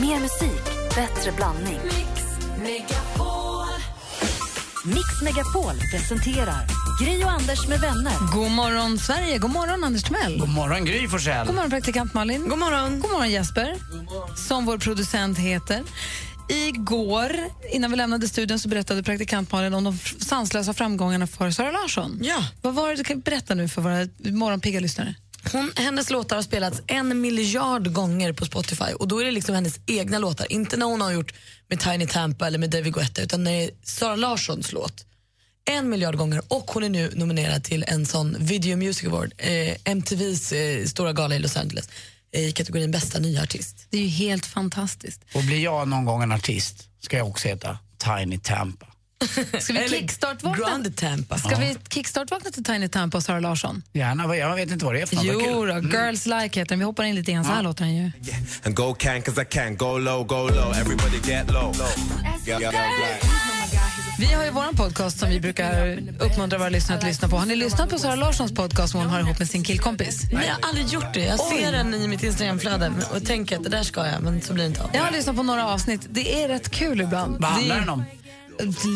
Mer musik, bättre blandning. Mix Megapol presenterar Gri och Anders med vänner. God morgon, Sverige. God morgon, Anders Timell. God morgon, Gry Forssell. God morgon, praktikant Malin. God morgon, God morgon Jesper, som vår producent heter. Igår, innan vi lämnade studion, så berättade praktikant Malin om de sanslösa framgångarna för Sara Larsson. Ja. Vad var det du kan berätta nu för våra morgonpigga lyssnare? Hon, hennes låtar har spelats en miljard gånger på Spotify och då är det liksom hennes egna låtar, inte när hon har gjort med Tiny Tampa eller med David Guetta utan när det är Sara Larssons låt. En miljard gånger och hon är nu nominerad till en sån Video Music Award, eh, MTVs eh, stora gala i Los Angeles eh, i kategorin bästa nya artist. Det är ju helt fantastiskt. Och blir jag någon gång en artist ska jag också heta Tiny Tampa. Ska vi kickstart-vakna? Ska vi kickstart-vakna till Tiny Tampa och Sara Larsson? Gärna, jag vet inte vad det är för något. Jo kul. Mm. då, Girls Like heter den. Vi hoppar in lite grann. Så här låter den ju. And go can cause I can. Go low, go low. Everybody get low. Vi har ju vår podcast som vi brukar uppmuntra våra lyssnare att lyssna på. Har ni lyssnat på Sara Larssons podcast som hon har ihop med sin killkompis? Nej, jag har aldrig gjort det. Jag ser den i mitt Instagramflöde och tänker att det där ska jag, men så blir det inte av. Jag har lyssnat på några avsnitt. Det är rätt kul ibland. Vad handlar den om?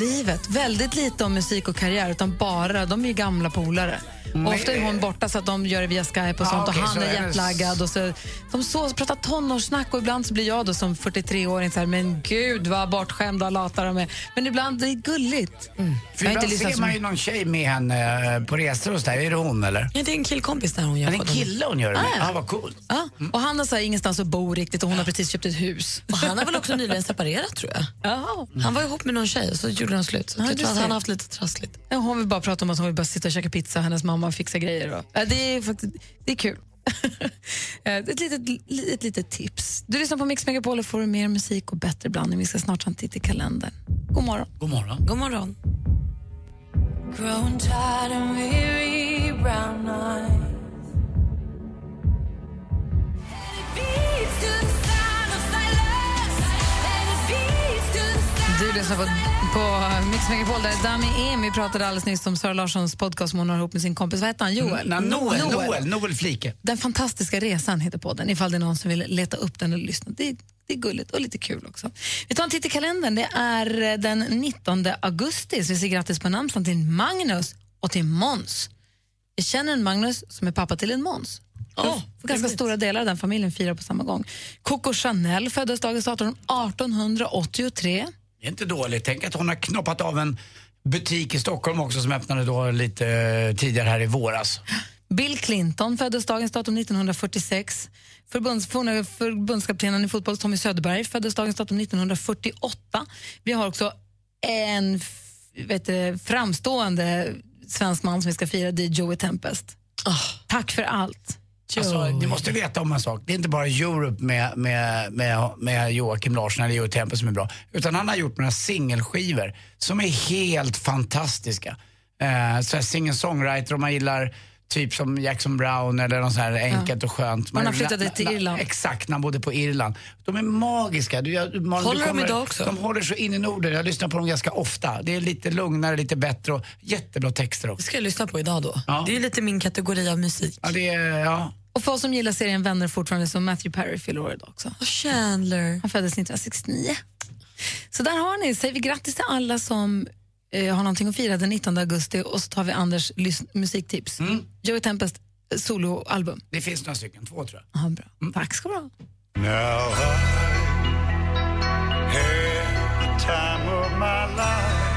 Livet. Väldigt lite om musik och karriär, utan bara, de är ju gamla polare. Och ofta är hon borta så att de gör det via Skype och Ja, sånt och han så är jetlaggad. Och så, de så, pratar tonårssnack och ibland så blir jag då som 43-åring så här, men gud vad bortskämda och lata de är. Men ibland det är gulligt. För Jag ibland ser man ju någon tjej med henne eh, på resor och så där. Är det hon eller? Ja, det är en killkompis där hon gör Är det en kille hon gör det med? Ah, ja. Ja, vad coolt. Ja, och han har så här, ingenstans att bo riktigt och hon har precis köpt ett hus. Och han har väl också nyligen separerat tror jag. Ja. Han var ihop med någon tjej och så gjorde de slut. Så Ja, jag du tror att ser. han har haft lite trassligt. Ja, Hon vill bara prata om att hon vill bara sitta och käka pizza och hennes mamma fixar grejer. Och, ja, det, är faktiskt, det är kul. Eh, ett, litet, ett litet tips. Du lyssnar på Mix Megapol och får mer musik och bättre blandning. Vi ska snart ta en titt i kalendern. God morgon. God morgon. God morgon. Du lyssnar på, på Mix Megapol där Dami Em, vi pratade alldeles nyss om Sara Larssons podcast som hon har ihop med sin kompis. Vad heter han? Joel? Nej, Noel, Noel, Noel Flike. Den fantastiska resan heter podden, ifall det är någon som vill leta upp den och lyssna. Det, det är gulligt och lite kul också. Vi tar en titt i kalendern. Det är eh, den 19 augusti, så vi säger grattis på namnsdagen till Magnus och till Måns. Jag känner en Magnus som är pappa till en. Åh, För ganska stora delar av den familjen firar på samma gång. Coco Chanel föddes dagens datum 1883. Det är inte dåligt. Tänk att hon har knoppat av en butik i Stockholm också som öppnade då lite eh, tidigare här i våras. Bill Clinton föddes dagens datum 1946. Förbunds, förbundskaptenen i fotboll Tommy Söderberg föddes dagens datum 1948. Vi har också en vet du, framstående svensk man som vi ska fira, det är Joey Tempest. Tack för allt. Alltså, ni måste veta om en sak. Det är inte bara Europe med, med, med, med Joakim Larsson eller Joe Temple som är bra. Utan han har gjort några singelskivor som är helt fantastiska. Eh, singer-songwriter om man gillar typ som Jackson Brown eller något så här enkelt och skönt. Man flyttat na- till Irland. Exakt, när han bodde på Irland. De är magiska. Du, jag, Malin, Håller du de kommer- idag också? De håller så in i Norden. Jag lyssnar på dem ganska ofta. Det är lite lugnare, lite bättre och jättebra texter Det också. ska jag lyssna på idag då. Ja. Det är lite min kategori av musik. Ja, det är, ja. Och för oss som gillar serien Vänner fortfarande så Matthew Perry fyller år idag också. Och Chandler. Han föddes 1969. Så där har ni. Säger vi grattis till alla som eh, har någonting att fira den 19 augusti och så tar vi Anders musiktips. Joey Tempest eh, soloalbum. Det finns några stycken, två tror jag. Aha, bra. Tack ska du ha. Now I had the time of my life.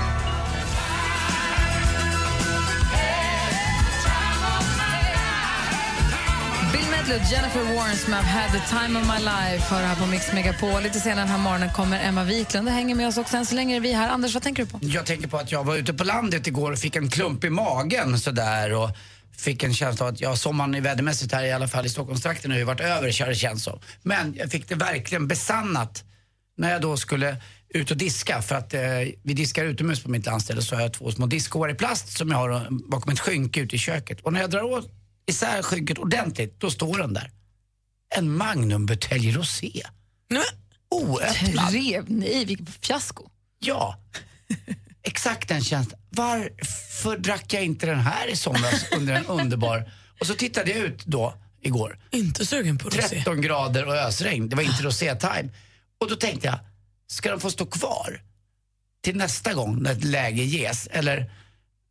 Bill Jennifer Warren med I've had the time of my life hör här på Mix Megapol. Lite senare den här morgonen kommer Emma Wiklund och hänger med oss också. Än så länge är vi här. Anders, vad tänker du på? Jag tänker på att jag var ute på landet igår och fick en klump i magen sådär och fick en känsla av att ja, sommaren är vädermässigt här i alla fall i Stockholmstrakten har ju varit över, kör känns som. Men jag fick det verkligen besannat när jag då skulle ut och diska för att eh, vi diskar utomhus på mitt landställe så har jag två små diskår i plast som jag har bakom ett skynke ute i köket. Och när jag drar åt isär skynket ordentligt, då står den där. En Magnumbutelj Rosé. Oöppnad. Trev, nej, vilket fiasko. Ja, exakt den känslan. Varför drack jag inte den här i somras under en underbar... Och så tittade jag ut då, igår. Inte sugen på rosé. 13 grader och ösregn. Det var inte rosé-time. Och då tänkte jag, ska de få stå kvar till nästa gång när ett läge ges? Eller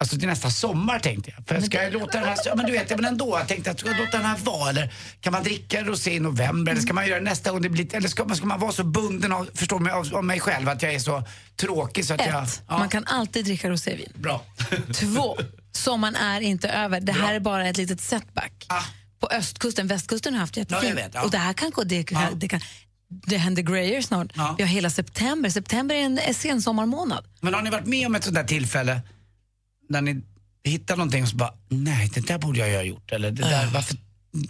Alltså till nästa sommar tänkte jag. För ska jag låta den här, ja, men du vet, men ändå, jag tänkte att ska jag låta den här vara eller kan man dricka rosé i november eller ska man göra det nästa gång det blir, eller ska man, ska man vara så bunden av, förstår mig, av, av mig själv att jag är så tråkig så att jag... Ett, man kan alltid dricka rosévin. Bra. Två, sommaren är inte över. Det här är bara ett litet setback. Ah. På östkusten, västkusten har haft jättefint. Ja, ja. Och det här kan gå, det, Ja. det, kan, det händer grejer snart. Ja. Vi har hela september. September är en är sensommarmånad. Men har ni varit med om ett sånt där tillfälle när ni hittar någonting så bara, nej det där borde jag ju ha gjort. Eller det där, varför,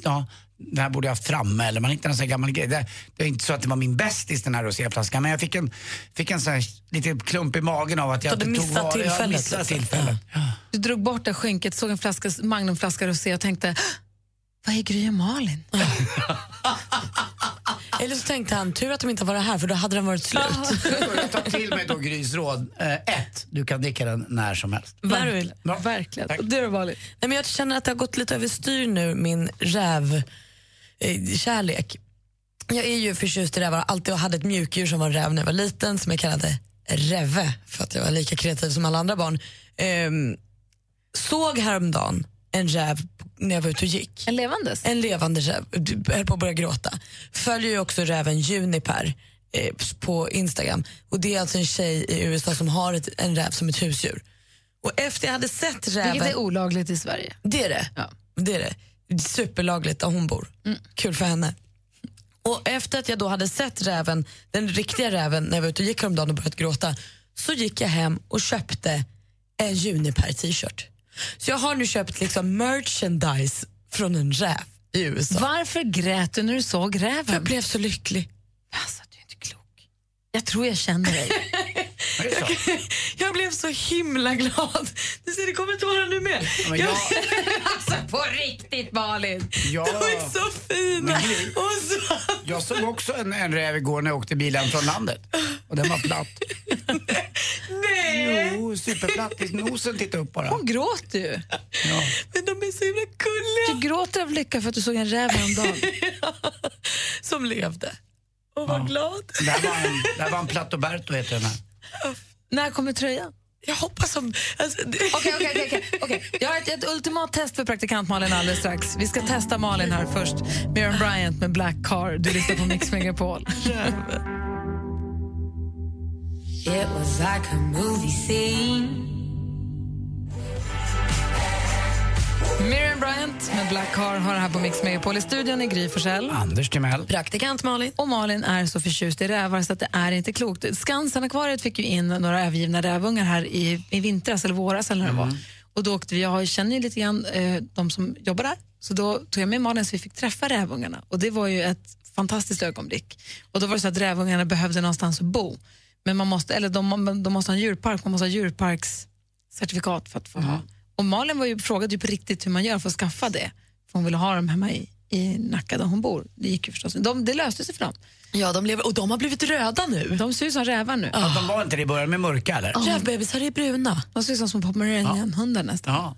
ja, det här borde jag ha haft framme. Eller man hittar en sån här gammal grej. Det, det är inte så att det var min bästis den här roséflaskan. Men jag fick en, fick en sån här lite klump i magen av att jag inte missat var- Jag tillfället, missade liksom. tillfället. Ja. Du drog bort det skynket, såg en flaska, magnumflaska rosé och tänkte vad är Gry och Malin? Eller så tänkte han, tur att de inte var här för då hade den varit slut. Tar till mig då Grys råd. Eh, ett, du kan dricka den när som helst. När du vill. Bra. Verkligen. Tack. Och Du då? Nej, men jag känner att det har gått lite överstyr nu, min räv eh, kärlek. Jag är ju förtjust i rävar, alltid hade ett mjukdjur som var en räv när jag var liten som jag kallade Reve för att jag var lika kreativ som alla andra barn. Ehm, såg häromdagen en räv när jag var ute och gick. En levandes? En levande räv. Du höll på att börja gråta. Följer ju också räven Juniper eh, på Instagram. Och Det är alltså en tjej i USA som har ett, en räv som ett husdjur. Och efter jag hade sett räven... Vilket är olagligt i Sverige. Det är det. Ja. det, är det. Superlagligt där hon bor. Kul för henne. Och efter att jag då hade sett räven, den riktiga räven när jag var ute och gick häromdagen och börjat gråta så gick jag hem och köpte en Juniper t-shirt. Så jag har nu köpt liksom merchandise från en räv i USA. Varför grät du när du såg Jag räven? blev så lycklig. Alltså, du är inte klok. Jag tror jag känner dig. Så? Jag blev så himla glad. Du ser, det kommer inte vara nu med. Men jag, alltså på riktigt Malin! jag, De är så fina. Och så... jag såg också en, en räv igår när jag åkte bilen från landet. Och den var platt. Nej, Jo, superplatt. Nosen tittade upp bara. Hon gråter ju. Ja. men de är så himla gulliga. Du gråter av lycka för att du såg en räv häromdagen. Som levde. Och var glad. Det här var en, det här var en Plattoberto heter den här. När kommer tröjan? Jag hoppas som... Alltså, Okej, okej, okej. Jag har ett, ett ultimat test för praktikant Malin alldeles strax. Vi ska testa Malin här först. Miriam Bryant med Black Car. Du lyssnar på Mix Megapol. It was like a movie scene. Miriam Bryant med Black Car har här på Mix Megapol. I studion är Gry Forssell. Anders Timell. Praktikant Malin. Och Malin är så förtjust i rävar så att det är inte klokt. Skansen-akvariet fick ju in några övergivna rävungar här i, i vintras eller våras eller när det var. Och då åkte vi, jag känner ju lite grann eh, de som jobbar där, så då tog jag med Malin så vi fick träffa rävungarna. Och det var ju ett fantastiskt ögonblick. Och då var det så att rävungarna behövde någonstans att bo. Men man måste, eller de, de måste ha en djurpark, man måste ha djurparkscertifikat för att få ha. Och Malin var ju, frågade ju på riktigt hur man gör för att skaffa det. För hon ville ha dem hemma i, i Nacka där hon bor. Det gick ju förstås. De, det löste sig för dem. Ja, de lever, och de har blivit röda nu. De ser ut som rävar nu. Att de var inte det i början med mörka eller? Rävbebisar är bruna. De ser ut som små pomeranian-hundar nästan. Ja.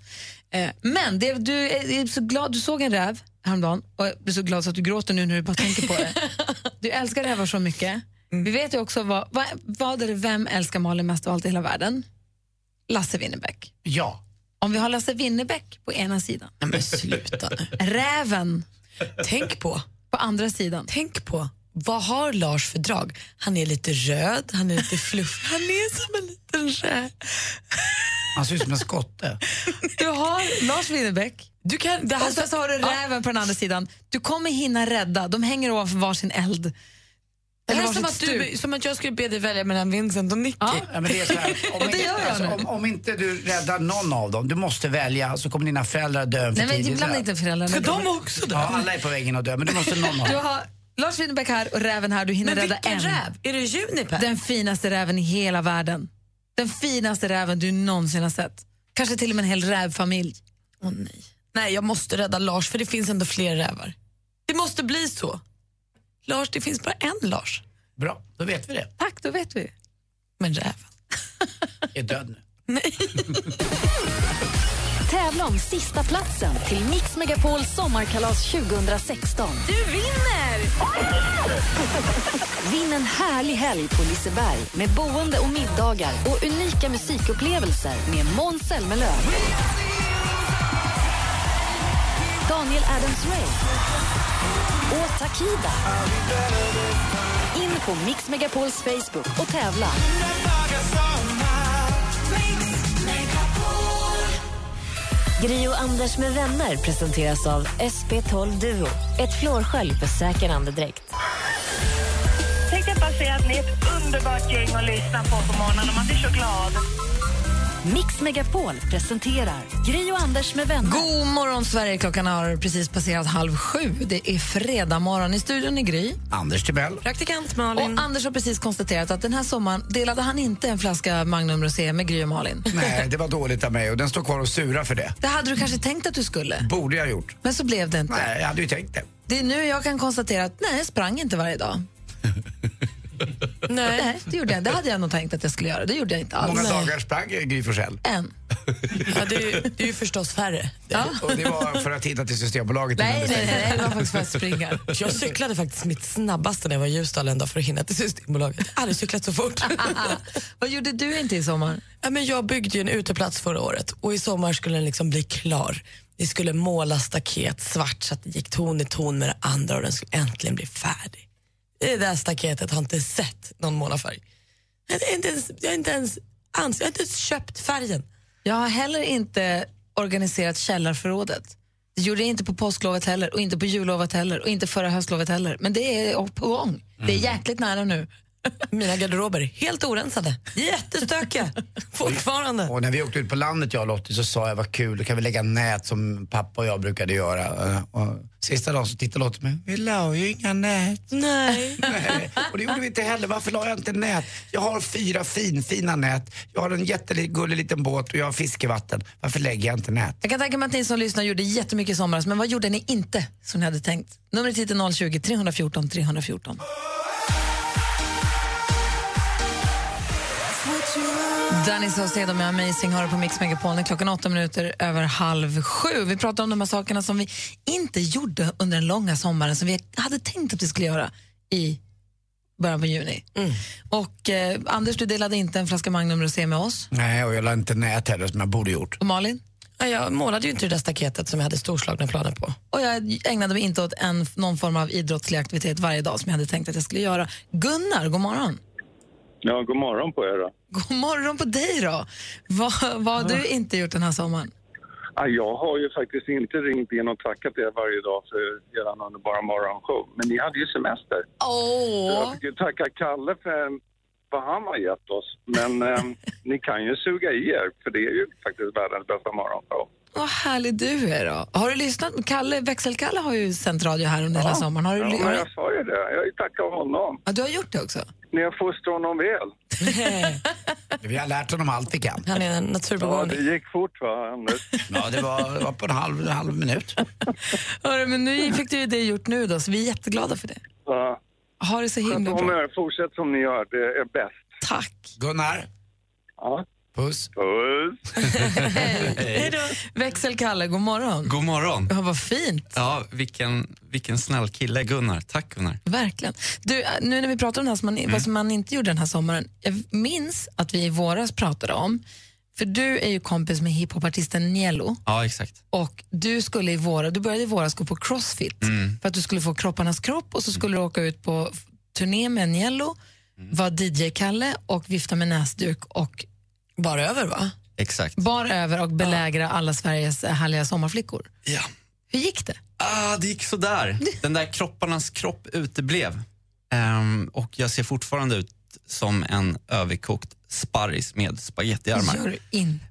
Eh, men det, du är är så glad, du såg en räv häromdagen och jag blir så glad så att du gråter nu när du bara tänker på det. Du älskar rävar så mycket. Vi vet ju också vad, vad, vad är det, vem älskar Malin mest av allt i hela världen? Lasse Winnerbäck. ja. Om vi har Lasse Winnerbäck på ena sidan, Nej, men sluta nu. räven Tänk på, på andra sidan. tänk på. Vad har Lars för drag? Han är lite röd, han är lite fluffig. Han är som en liten räv. Han ser ut som en skotte. Du har Lars Winnerbäck Du kan, det här, och sen så har du Ja, räven på den andra sidan. Du kommer hinna rädda, de hänger ovanför varsin eld. Det Eller här är som att, du, som att jag skulle be dig välja mellan Vincent och Nicky. Ja. Ja, men det är så här, om, Och det gör jag alltså, om, om inte du räddar någon av dem, du måste välja, så kommer dina föräldrar dö för Nej men tidigt. ibland inte föräldrarna. Ska de också dö? Ja, alla är på vägen att dö, men du måste någon av Du dem. har Lars Winnerbäck här och räven här. Du hinner Men rädda vilken en. räv? Är det Juniper? Den finaste räven i hela världen. Den finaste räven du någonsin har sett. Kanske till och med en hel rävfamilj. Åh, nej. nej, jag måste rädda Lars för det finns ändå fler rävar. Det måste bli så. Lars, det finns bara en Lars. Bra, då vet vi det. Tack, då vet vi. Men räven. Är död nu. Nej. Tävla om sista platsen till Mix Megapols sommarkalas 2016. Du vinner! Vinn en härlig helg på Liseberg med boende och middagar och unika musikupplevelser med Måns Zelmerlöw. Daniel Adams-Ray och Takida. In på Mix Megapols Facebook och tävla. Grio Anders med vänner presenteras av SP12 Duo. Ett flårskölj för säker andedräkt. Tänkte jag bara säga att ni är ett underbart gäng att lyssna på på morgonen man blir så glad. Mix Megapol presenterar Gri och Anders med vänner. God morgon, Sverige. Klockan har precis passerat halv sju. Det är fredag morgon. I studion i Gry. Anders Timell. Praktikant Malin. Och Anders har precis konstaterat att den här sommaren delade han inte en flaska Magnum Rosé med Gry och Malin. Nej, det var dåligt av mig och den står kvar och surar för det. Det hade du kanske tänkt att du skulle, Borde jag gjort. men så blev det inte. Nej, jag hade ju tänkt det. Det är nu jag kan konstatera att nej, jag sprang inte varje dag. Nej. Nej, det gjorde jag Det hade jag nog tänkt att jag skulle göra. Det gjorde jag inte alls. Många dagar sprang Gry Forssell. En. Ja, det, är ju, det är ju förstås färre. Ja. Och det var för att hitta till Systembolaget. Nej, nej, nej, det var faktiskt för att springa. Jag cyklade faktiskt mitt snabbaste när jag var i Ljusdal en dag för att hinna till Systembolaget. Jag har aldrig cyklat så fort. Vad gjorde du inte i sommar? Ja, men jag byggde ju en uteplats förra året och i sommar skulle den liksom bli klar. Vi skulle måla staket svart så att det gick ton i ton med det andra och den skulle äntligen bli färdig. Det där staketet har inte sett någon målarfärg. Jag har inte ens, jag har inte ens, ans, jag har inte ens köpt färgen. Jag har heller inte organiserat källarförrådet. Det gjorde jag inte på påsklovet heller och inte på jullovet heller och inte förra höstlovet heller. Men det är på gång. Det är jäkligt nära nu. Mina garderober helt orensade. Jättestökiga. Fortfarande. Och när vi åkte ut på landet jag och Lottie så sa jag vad kul, då kan vi lägga nät som pappa och jag brukade göra. Eh, Och sista dagen så tittade Lottie på mig, vi la ju inga nät. Nej. Nej, och det gjorde vi inte heller. Varför la jag inte nät? Jag har fyra finfina nät, jag har en jättegullig liten båt och jag har fiskevatten. Varför lägger jag inte nät? Jag kan tänka mig att ni som lyssnar gjorde jättemycket i somras, men vad gjorde ni inte som ni hade tänkt? Numret hit är 020 314 314. Danny Saucedo med Amazing har på Mix Megapol. Klockan åtta minuter över halv sju. Vi pratar om de här sakerna som vi inte gjorde under den långa sommaren som vi hade tänkt att vi skulle göra i början på juni. Och eh, Anders, du delade inte en flaska Magnum Rosé med oss. Nej, och jag la inte nät heller som jag borde gjort. Och Malin? Ja, Jag målade ju inte det där staketet som jag hade storslagna planer på. Och jag ägnade mig inte åt en, någon form av idrottslig aktivitet varje dag som jag hade tänkt att jag skulle göra. Gunnar, god morgon. Ja, god morgon på er då. God morgon på dig då. Vad, vad har du inte gjort den här sommaren? Ja, jag har ju faktiskt inte ringt in och tackat er varje dag för er underbara morgonshow. Men ni hade ju semester. Så Åh, Jag fick ju tacka Kalle för vad han har gett oss. Men eh, ni kan ju suga i er, för det är ju faktiskt världens bästa morgonshow. Vad härlig du är då. Har du lyssnat? Kalle, Växelkalle har ju sänt radio här under hela sommaren. Har du, Ja, har men du, jag sa ju det. Jag har ju tackat honom. ja, du har gjort det också? Ni har fostrat honom väl. Vi har lärt honom allt vi kan. Han är en Ja, det naturbegåvning. gick fort va, Anders? Ja, det var, var på en halv, en halv minut. Hörru, men nu fick du ju det gjort nu då, så vi är jätteglada för det. Ja. Ha det så himla bra. Fortsätt som ni gör. Det är bäst. Tack. Gunnar, Ja. Puss. Puss. Hej då. Växelkalle, god morgon. God morgon. Ja, vad fint. Ja, vilken, vilken snäll kille, Gunnar. Tack Gunnar. Verkligen. Du, nu när vi pratar om det här som man, vad som man inte gjorde den här sommaren. Jag minns att vi i våras pratade om, för du är ju kompis med hiphopartisten Nielo Ja, exakt. och du, skulle i våras, du började i våras gå på crossfit för att du skulle få kropparnas kropp och så skulle du åka ut på turné med Nielo, vara DJ-Kalle och vifta med näsduk och Bara över va? Exakt. bar över och belägra alla Sveriges härliga sommarflickor. Ja. Hur gick det? Ah, det gick sådär. Den där kropparnas kropp uteblev. Ehm, och jag ser fortfarande ut som en överkokt sparris med spagettiarmar.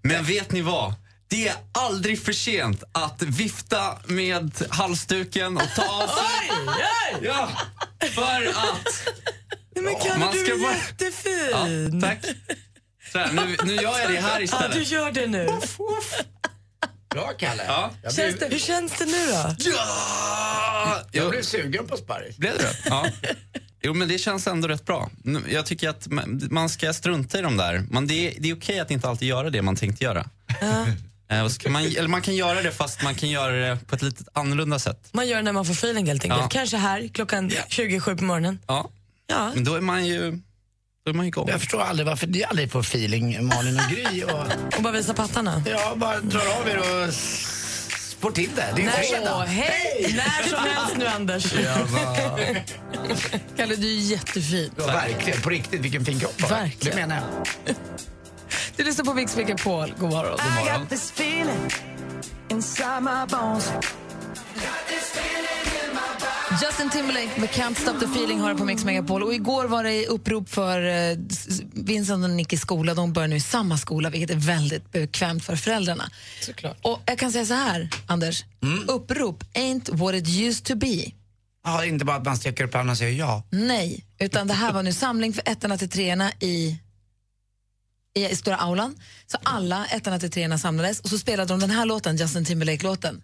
Men vet ni vad? Det är aldrig för sent att vifta med halsduken och ta av sig. Ja, för att... Nej, men Kalle, du ska är bara- jättefin. Ja, tack. Så här, nu, nu gör jag det här Ja, du istället. gör det nu. Bra, Kalle. Ja. Jag, Känns blev, det, hur känns det nu då? Ja! jag blev sugen på sparris. blev det? Ja. Jo, men det känns ändå rätt bra. Nu- Jag tycker att man- man ska strunta i de där. Man, det, är, det är okej att inte alltid göra det man tänkte göra. Eh, och så kan man, eller man kan göra det fast man kan göra det på ett lite annorlunda sätt. Man gör det när man får feeling helt enkelt. Ja. Kanske här klockan 27 på morgonen. Ja. Ja. Men då är man ju, då är man igång. Jag förstår aldrig varför ni aldrig får feeling, Malin och Gry. Och, Och bara visa pattarna. ja, bara drar av er och s- får till det. Det är fredag. Hej! När som helst nu Anders. Kalle, du är jättefin. Ja, verkligen. På riktigt, vilken fin kropp. Verkligen. Det menar jag. Du lyssnar på Mix Megapol. God morgon. God morgon. Justin Timberlake med Can't Stop the Feeling har på Mix Megapol. Och igår var det upprop för eh, Vincent och Nickis skola. De börjar nu i samma skola, vilket är väldigt bekvämt för föräldrarna. Såklart. Och jag kan säga så här, Anders. Upprop ain't what it used to be. Ja, inte bara att man sträcker upp handen och säger ja. Nej, utan det här var nu samling för ettorna till treorna i, i, i stora aulan. Så alla ettorna till treorna samlades och så spelade de den här låten, Justin Timberlake-låten.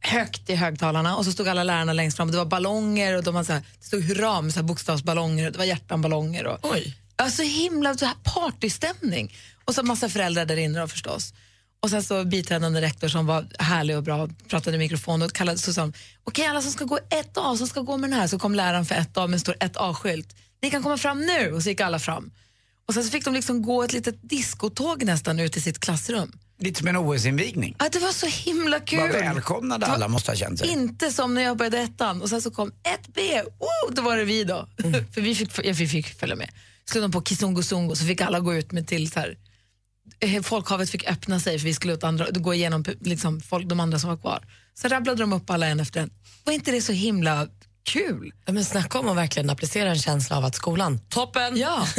Högt i högtalarna och så stod alla lärarna längst fram. Det var ballonger och de var så här, det stod hurra med så bokstavsballonger och det var hjärtanballonger. Och, Oj. Ja, så himla så här partystämning. Och så massa föräldrar där inne då förstås. Och sen så biträdande rektor som var härlig och bra, pratade i mikrofon och kallade så sa okej alla som ska gå ett A som ska gå med den här, så kom läraren för ett A med en stor ett A-skylt. Ni kan komma fram nu! Och så gick alla fram. Och sen så fick de liksom gå ett litet diskotåg nästan ut till sitt klassrum. Lite som en OS-invigning. Ja, det var så himla kul! Vad välkomnade alla måste ha känt sig. Inte som när jag började ettan och sen så kom ett B, oh, då var det vi då. För vi fick, ja, vi fick följa med. Slog de på Kizungo Zungo så fick alla gå ut med till så här, eh, folkhavet fick öppna sig för vi skulle ut andra, gå igenom liksom, folk, de andra som var kvar. Så rabblade de upp alla en efter en. Var inte det så himla kul? Ja, men snacka om att verkligen applicera en känsla av att skolan, toppen! Ja.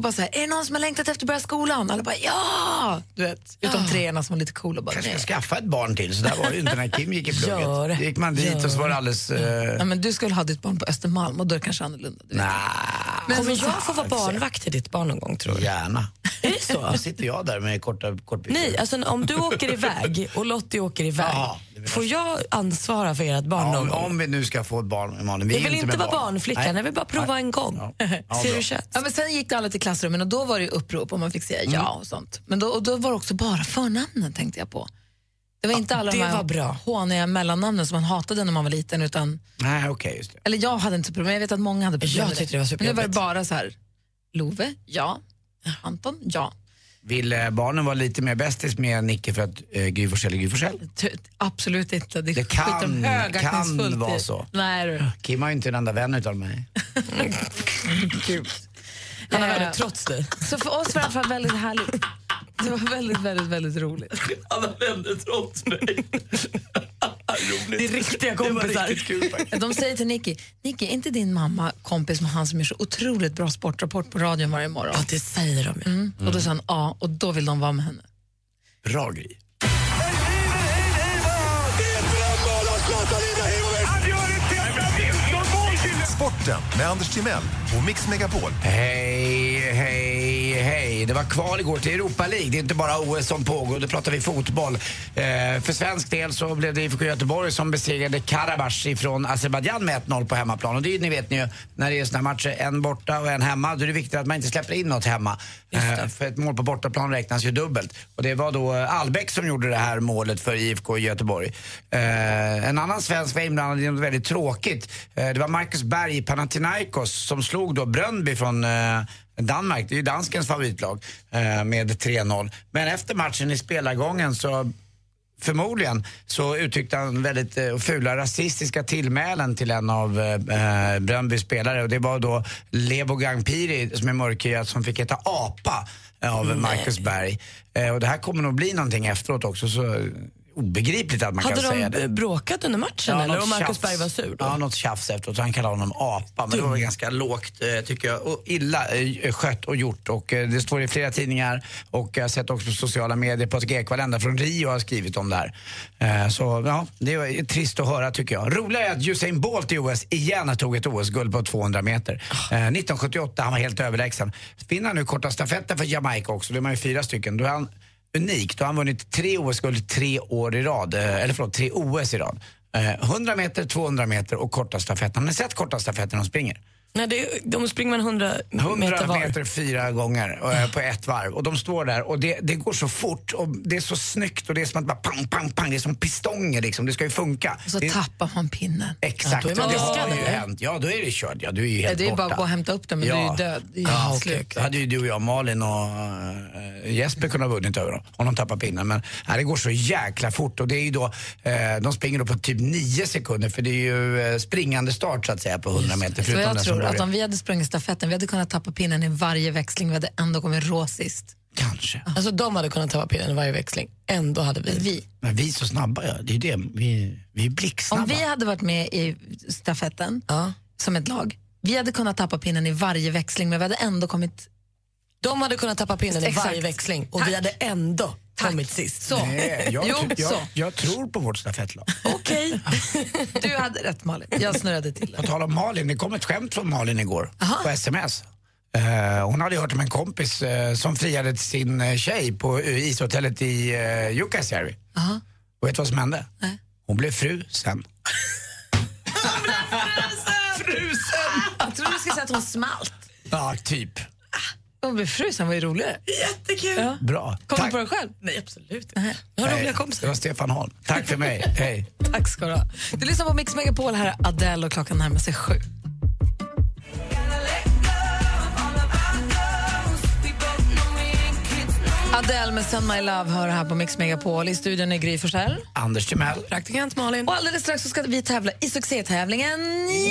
Och bara så här, är det någon som har längtat efter att börja skolan? Alla bara ja! Du vet, utom treorna som var lite coola. Bara, kanske nej. ska skaffa ett barn till, så där var det ju inte när Kim gick i plugget. Gör det. Då gick man dit Gör och så var det alldeles... Uh, Ja, men du skulle ha ditt barn på Östermalm och då är det kanske annorlunda. Du. Nej, Kommer jag få vara barnvakt till ditt barn någon gång tror du? gärna. Är det så? Då sitter jag där med korta kortbyxor. Nej, alltså om du åker iväg och Lottie åker iväg, vill får jag ansvara för ert barn Ja, någon om, gång? om vi nu ska få ett barn, Malin. Vi Jag vill inte inte vara barn. barnflicka, Nej. jag vill bara prova en gång. Ja. Ja, Ser hur känns? Ja, men sen gick det alla till klassrummen och då var det ju upprop och man fick säga ja och sånt. Men då, och då var det också bara förnamnen tänkte jag på. Det var inte alla de här var bra. håniga mellannamnen som man hatade när man var liten. Utan, Nej, okej, just det. eller jag hade inte problem, jag vet att många hade problem Jag med det var Men nu var det bara så här, Love, ja. Anton, ja. Vill eh, barnen vara lite mer bästis med Nicke för att eh, Gry Forssell är Gry Forssell? Absolut inte. Det, Det kan- kan vara så. Nej, du. Kim har ju inte en enda vän utav mig. Han har Eh, trots dig. Så för oss var det i alla fall väldigt härligt. Det var väldigt, väldigt, väldigt roligt. Han har vänner trots mig. Det är riktiga kompisar. De säger till Nicky, Nicky, är inte din mamma kompis med han som gör så otroligt bra sportrapport på radion varje morgon? Ja, det säger de ju. Mm. Och då sa han ja, och då vill de vara med henne. Bra Gry. Sporten med Anders Timell och Mix Megapol. Hej, hej, hej. Det var kval igår till Europa League. Det är inte bara OS som pågår, då pratar vi fotboll. Eh, för svensk del så blev det IFK Göteborg som besegrade Karabach från Azerbajdzjan med 1-0 på hemmaplan. Och det är, ni vet ni ju, när det är såna matcher, en borta och en hemma, då är det viktigt att man inte släpper in något hemma. Eh, för ett mål på bortaplan räknas ju dubbelt. Och det var då eh, Albeck som gjorde det här målet för IFK Göteborg. Eh, en annan svensk var inblandad i något väldigt tråkigt. Eh, det var Marcus Berg i Panathinaikos som slog då Bröndby från eh, Danmark, det är ju danskens favoritlag, eh, med 3-0. Men efter matchen i spelargången så Förmodligen så uttryckte han väldigt eh, fula rasistiska tillmälen till en av eh, eh, Bröndbys spelare och det var då Lebo Gangpiri som är mörkhyad som fick heta apa av Marcus Berg. Eh, och det här kommer nog bli någonting efteråt också så obegripligt att man Hade kan säga de det. bråkat under matchen eller? något Och Marcus tjafs. Berg var sur då? Ja, något tjafs efteråt. Han kallade honom apa. Men det var ganska lågt, eh, tycker jag. Och illa eh, skött och gjort. Och eh, det står i flera tidningar och jag har sett också på sociala medier. Patrik Ekwall ända från Rio har skrivit om det här. Så ja, det var trist att höra tycker jag. Roligare är att Usain Bolt i OS igen tog ett OS-guld på 200 meter. Eh, 1978, han var helt överlägsen. Vinner han nu korta stafetten för Jamaica också, då är man ju fyra stycken. Då är han unikt Då har han vunnit tre OS-guld tre år i rad. Eh, eller förlåt, tre OS i rad. Eh, 100 meter, 200 meter och korta stafetten. Har ni sett korta stafetten de springer? Nej, det, de springer man 100 100 meter var. meter fyra gånger eh, på ett varv. Och de står där och det, det går så fort och det är så snyggt och det är som att bara pang, pang, pang. Det är som pistonger liksom. Det ska ju funka. Och så det, tappar man pinnen. Exakt, Ja, då är man det har ju hänt. Ja, då är det kört. Ja, du är ju helt Ja, det är borta. bara att gå och hämta upp den, men du är ju död. Det är ju ja, slut. Då hade ju du och jag, Malin och äh, Jesper kunnat ha vunnit över dem om de tappar pinnen. Men nej, det går så jäkla fort och det är ju då, eh, de springer då på typ nio sekunder för det är ju eh, springande start så att säga på 100 meter. Förutom jag den som börjar. om vi hade sprungit stafetten, vi hade kunnat tappa pinnen i varje växling, vi hade ändå kommit rå sist. Kanske. Alltså de hade kunnat tappa pinnen i varje växling. Ändå hade vi. Vi. Men vi är så snabba, ja. det är det. Vi, vi är blixtsnabba. Om vi hade varit med i stafetten Ja. som ett lag, vi hade kunnat tappa pinnen i varje växling, men vi hade ändå kommit... De hade kunnat tappa pinnen i Exakt. varje växling och vi hade ändå kommit sist. Så. Nej, jag, Jo, tr- så. jag, jag tror på vårt stafettlag. Okej. Du hade rätt Malin, jag snurrade till På det. tal om Malin, det kom ett skämt från Malin igår Aha. på sms. Eh, hon hade hört om en kompis eh, som friade till sin eh, tjej på uh, ishotellet i uh, Jukkasjärvi. Och vet du vad som hände? Nej. Hon blev fru sen. Jag trodde du skulle säga att hon smalt. Ja, typ. Hon blev frusen, var ju roligare. Jättekul! Ja. Bra. Kom Tack. du på det själv? Nej, absolut Nej. Jag har roliga det kompisar. var Stefan Holm. Tack för mig. Hej. Tack ska du ha. Du lyssnar på Mix Megapol, här är Adele och klockan närmar sig sju. Adele med Send My Love hör här på Mix Megapol. I studion är Gry Forssell. Anders Timell. Praktikant Malin. Och alldeles strax så ska vi tävla i succétävlingen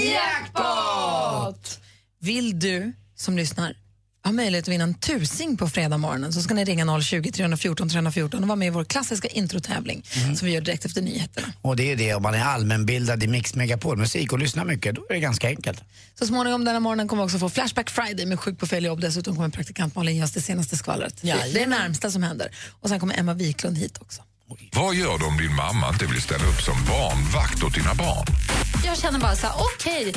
Jackpot! Vill du som lyssnar ha möjlighet att vinna en tusing på fredag morgonen så ska ni ringa 020 314 314 och vara med i vår klassiska introtävling som vi gör direkt efter nyheterna. Och det är det om man är allmänbildad i Mix Megapol-musik och lyssnar mycket, då är det ganska enkelt. Så småningom denna morgonen kommer vi också få Flashback Friday med sjuk på fel jobb. Dessutom kommer praktikant Malin ge oss det senaste skvallret. Det är det närmsta som händer. Och sen kommer Emma Wiklund hit också. Vad gör du om din mamma inte vill ställa upp som barnvakt åt dina barn? Jag känner bara så här, okej,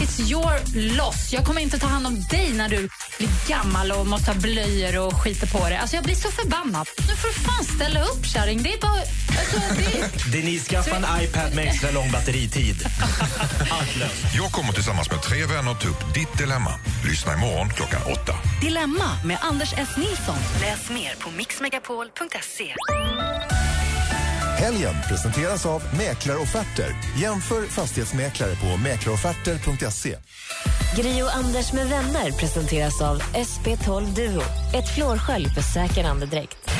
it's your loss. Jag kommer inte ta hand om dig när du blir gammal och måste ha blöjor och skiter på dig. Alltså jag blir så förbannad. Nu får du fan ställa upp kärring. Det är bara... Alltså, det... Denise, skaffa en iPad med extra lång batteritid. Jag kommer tillsammans med tre vänner ta upp ditt dilemma. Lyssna imorgon klockan åtta. Dilemma med Anders S. Nilsson. Läs mer på mixmegapol.se. Helgen presenteras av Mäklarofferter. Jämför fastighetsmäklare på mäklarofferter.se. Gri och Anders med vänner presenteras av SP12 Duo. Ett flårskölj för säker andedräkt.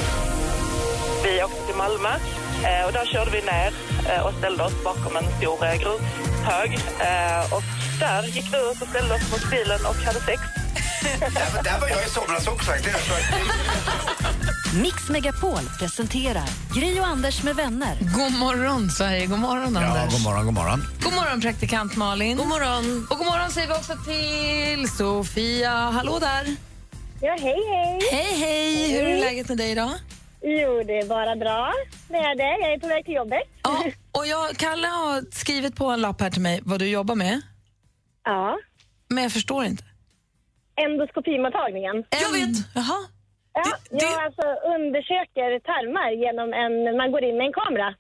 Vi åkte till Malmö eh, och där körde vi ner eh, och ställde oss bakom en stor eh, grushög. Eh, Och där gick vi ut och ställde oss mot bilen och hade sex. Där, där var jag i somras också faktiskt. Mix Megapol presenterar Gri och Anders med vänner. God morgon, Sverige. God morgon, Ja, Anders. god morgon, god morgon. God morgon, praktikant Malin. God morgon. Och god morgon säger vi också till Sofia. Hallå där. Ja, hej, hej. Hej, hej. Hur är läget med dig idag? Jo, det är bara bra. Det är det. Jag är på väg till jobbet. Ja, och jag, Kalle har skrivit på en lapp här till mig vad du jobbar med. Ja. Men jag förstår inte. Endoskopimottagningen. Jag vet. Jaha. Ja, jag alltså undersöker tarmar genom en... Man går in med en kamera.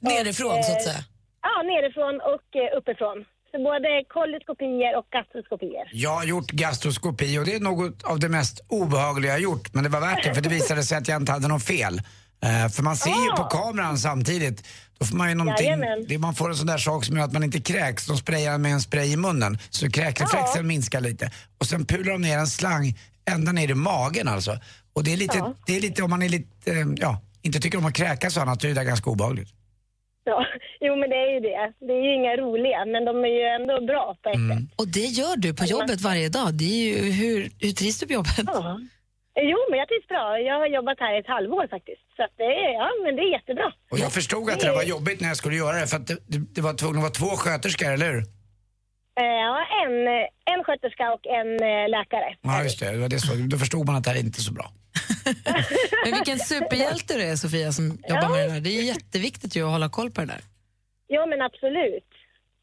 Nerifrån, Och, så att eh, säga. Ja, nerifrån och eh, uppifrån. Så både koloskopier och gastroskopier. Jag har gjort gastroskopi och det är något av det mest obehagliga jag gjort. Men det var värt det för det visade sig att jag inte hade något fel. Eh, för man ser ju på kameran samtidigt. Då får man ju någonting, Jajamän. det, man får en sån där sak som gör att man inte kräks. De sprayar med en spray i munnen så kräkreflexen minskar lite. Och sen pular de ner en slang ända ner i magen alltså. Och det är lite, Ja. det är lite om man är lite, eh, ja, inte tycker om att kräkas och annat så är det där ganska obehagligt. Ja, jo men det är ju det. Det är ju inga roliga, men de är ju ändå bra på ett sätt. Och det gör du på jobbet varje dag. Det är ju, hur, hur trivs du på jobbet? Ja. Jo, men jag trivs bra. Jag har jobbat här ett halvår faktiskt. Så att det är, ja, men det är jättebra. Och jag förstod att det var jobbigt när jag skulle göra det för att det, det, det var tvungen att vara två sköterskor, eller hur? Eh, Ja, en, en sköterska och en eh, läkare. Ja, just det. det, var det så. Då förstod man att det här är inte så bra. Men vilken superhjälte du är, Sofia, som jobbar med det där. Det är jätteviktigt ju att hålla koll på det där. Ja, men absolut.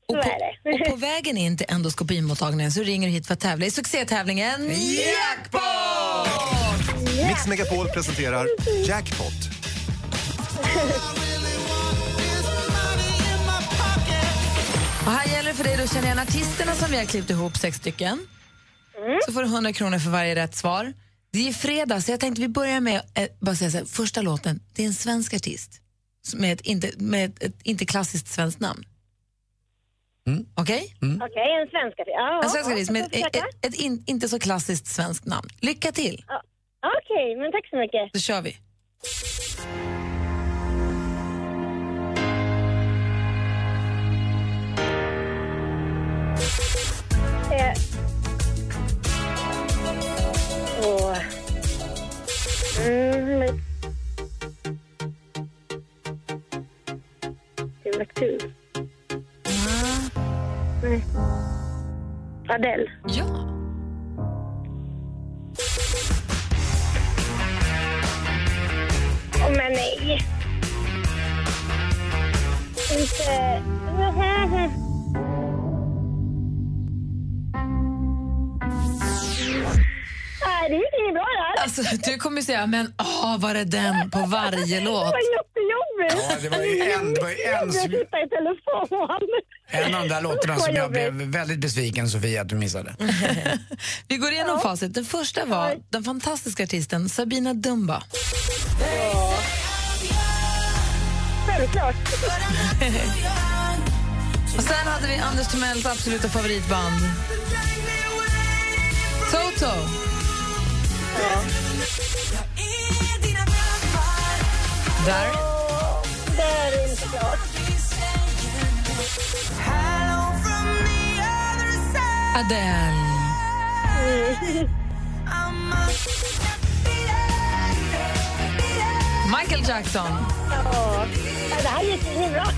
Så Och på, är det. och på vägen in till endoskopimottagningen så ringer du hit för att tävla i succétävlingen Jackpot! Mix Megapol presenterar Jackpot. Och här gäller det för dig att känna igen artisterna som vi har klippt ihop, sex stycken. Så får du 100 kronor för varje rätt svar. Det är fredag, så jag tänkte vi börjar med eh, bara säga så här, första låten. Det är en svensk artist med ett inte, med ett, ett inte klassiskt svenskt namn. Okej? Okej, en svensk artist. Ja, En svensk artist med ett, ett, ett in, inte så klassiskt svenskt namn. Lycka till! Ja. Okej, men tack så mycket. Då kör vi. Eh. Åh. Mm. men- Timbuktu. Nej. Adele. Ja. Åh, men nej. Inte... Nej, det gick inget bra där. Alltså, du kommer säga, men åh, var är den på varje Det låt? var jättejobbigt. Ja, det var ju en- det var ju en som- Jag i telefon. En av de där låtarna som jag blev väldigt besviken Sofia att du missade. Vi går igenom facit. Den första var den fantastiska artisten Sabina Dumba. Självklart. Och sen hade vi Anders Timells absoluta favoritband. Toto. Där. Det är inte klart. Adele. Michael Jackson. Ja, det här gick inget bra.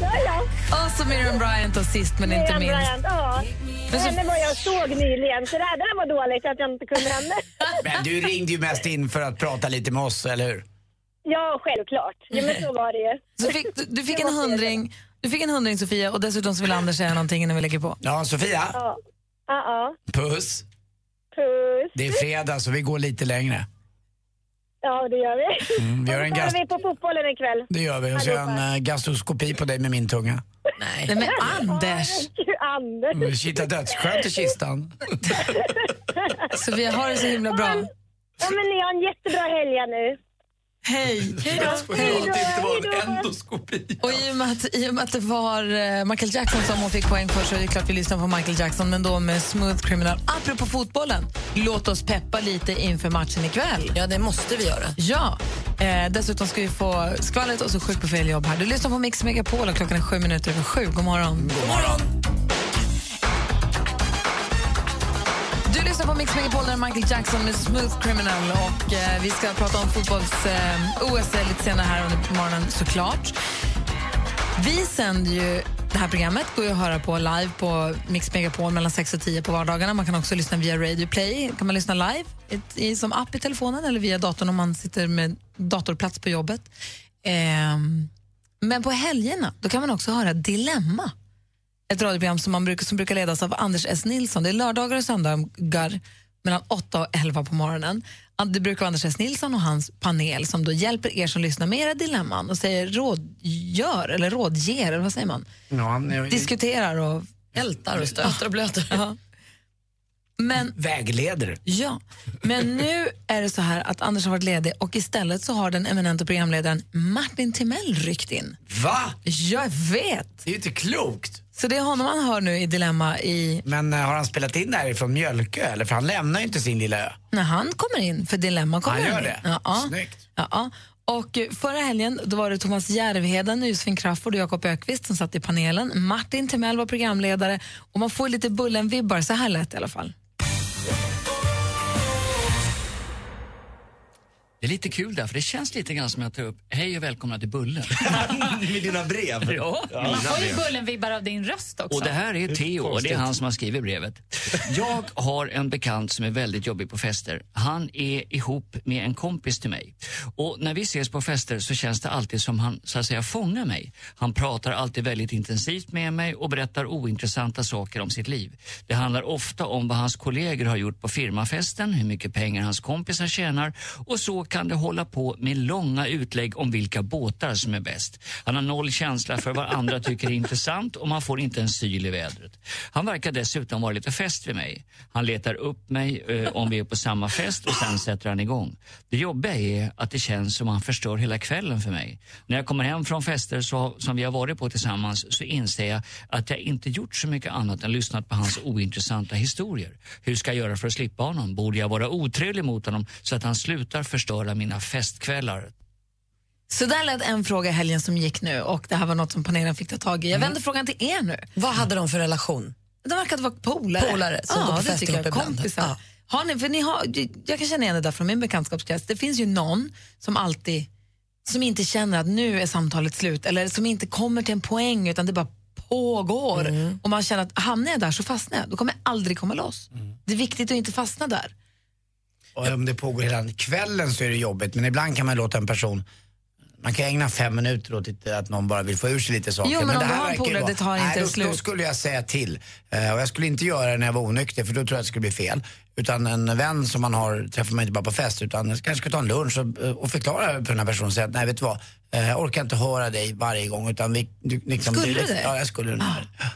ja, ja. Och så Miriam Bryant och sist men inte Miriam minst. Bryant, ja. Men så- Henne var jag såg nyligen, så det här, det här var dåligt att jag inte kunde henne. Men du ringde ju mest in för att prata lite med oss, eller hur? ja, självklart. Ja, men så var det ju. Så fick, du, du, fick en hundring, du fick en hundring, Sofia, och dessutom så vill Anders säga någonting innan vi lägger på. Ja, Sofia. Ja. Ja, ja. Puss. Puss. Det är fredag så vi går lite längre. Ja, det gör vi. Mm, vi gör en Och så kollar vi på fotbollen ikväll. Det gör vi. Och så gör jag en uh, gastroskopi på dig med min tunga. Nej. Nej men Anders! Gud, Anders. Mm, dödsskönt i kistan. Sofia, har det så himla bra. Ja, men ni har en jättebra helg nu. Hej! Hej då. Hej då. Hej då. endoskopi. Och i och, med att, I och med att det var eh, Michael Jackson som hon fick poäng för så är det klart vi lyssnar på Michael Jackson, men då med Smooth Criminal. Apropå fotbollen, låt oss peppa lite inför matchen ikväll. Ja, det måste vi göra. Ja. Eh, dessutom ska vi få skvallret och så sjuk på fel jobb här. Du lyssnar på Mix Megapol och klockan är sju minuter över sju. God morgon. God morgon. Lyssnar på Mix Megapol, där Michael Jackson med Smooth Criminal. Och eh, Vi ska prata om fotbolls-OS eh, lite senare här under morgonen såklart. Vi sänder ju det här programmet går ju att höra på live på Mix Megapol mellan 6 och 10 på vardagarna. Man kan också lyssna via Radio Play. kan man lyssna live i, som app i telefonen eller via datorn om man sitter med datorplats på jobbet. Eh, men på helgerna då kan man också höra Dilemma. Ett radioprogram som, man brukar, som brukar ledas av Anders S. Nilsson. Det är lördagar och söndagar mellan 8 och 11 på morgonen. Det brukar vara Anders S. Nilsson och hans panel som då hjälper er som lyssnar med era dilemman och säger rådgör eller rådger, eller vad säger man? Ja, är- Diskuterar och ältar och stöter och blöter. Ja. Men, Vägleder. ja, men nu är det så här att Anders har varit ledig och istället så har den eminenta programledaren Martin Timell ryckt in. Va? Jag vet! Det är ju inte klokt. Så det är honom man hör nu i Dilemma i Men eh, har han spelat in det här från Mjölkö? Eller? För han lämnar ju inte sin lilla ö. när han kommer in, för Dilemma kommer Han gör in. det? Ja, Snyggt. ja. Och eh, förra helgen då var det Thomas Järvheden, Josefin Crafoord och Jakob Ökvist som satt i panelen. Martin Timell var programledare och man får lite Bullen-vibbar. Så här lät det i alla fall. Det är lite kul där, för det känns lite grann som att jag tar upp Hej och välkomna till Bullen. Med dina brev. Ja, Man får ju Bullen-vibbar av din röst också. Och det här är Theo och det är han som har skrivit brevet. Jag har en bekant som är väldigt jobbig på fester. Han är ihop med en kompis till mig. Och när vi ses på fester så känns det alltid som han så att säga fångar mig. Han pratar alltid väldigt intensivt med mig och berättar ointressanta saker om sitt liv. Det handlar ofta om vad hans kollegor har gjort på firmafesten, hur mycket pengar hans kompisar tjänar och så kan det hålla på med långa utlägg om vilka båtar som är bäst. Han har noll känsla för vad andra tycker är intressant och man får inte en syl i vädret. Han verkar dessutom vara lite fäst vid mig. Han letar upp mig eh, om vi är på samma fest och sen sätter han igång. Det jobbiga är att det känns som han förstör hela kvällen för mig. När jag kommer hem från fester så, som vi har varit på tillsammans så inser jag att jag inte gjort så mycket annat än lyssnat på hans ointressanta historier. Hur ska jag göra för att slippa honom? Borde jag vara otrevlig mot honom så att han slutar förstöra mina festkvällar? Så där lät en fråga i helgen som gick nu och det här var något som panelen fick ta tag i. Jag vänder frågan till er nu. Vad hade de för relation? De verkade vara polare. Polare som ja, går på det fester tycker jag. ihop ibland. Kompisar. Ja. Har ni, för ni har, jag kan känna igen det där från min bekantskapskrets. Det finns ju någon som alltid som inte känner att nu är samtalet slut eller som inte kommer till en poäng utan det bara pågår. Mm. Och man känner att hamnar jag där så fastnar jag. Då kommer jag aldrig komma loss. Det är viktigt att inte fastna där. Och om det pågår hela kvällen så är det jobbigt men ibland kan man låta en person man kan ägna fem minuter åt att någon bara vill få ur sig lite saker. Jo, men om det du här har en polare, det tar inte Nej, då, slut. Då skulle jag säga till. Eh, och jag skulle inte göra det när jag var onykter för då tror jag att det skulle bli fel. Utan en vän som man har träffar man inte bara på fest utan kanske ska ta en lunch och, eh, och förklara för den här personen och säga att nej vet du vad, jag orkar inte höra dig varje gång utan vi... Du, liksom, Skulle du det? Ja, jag skulle det.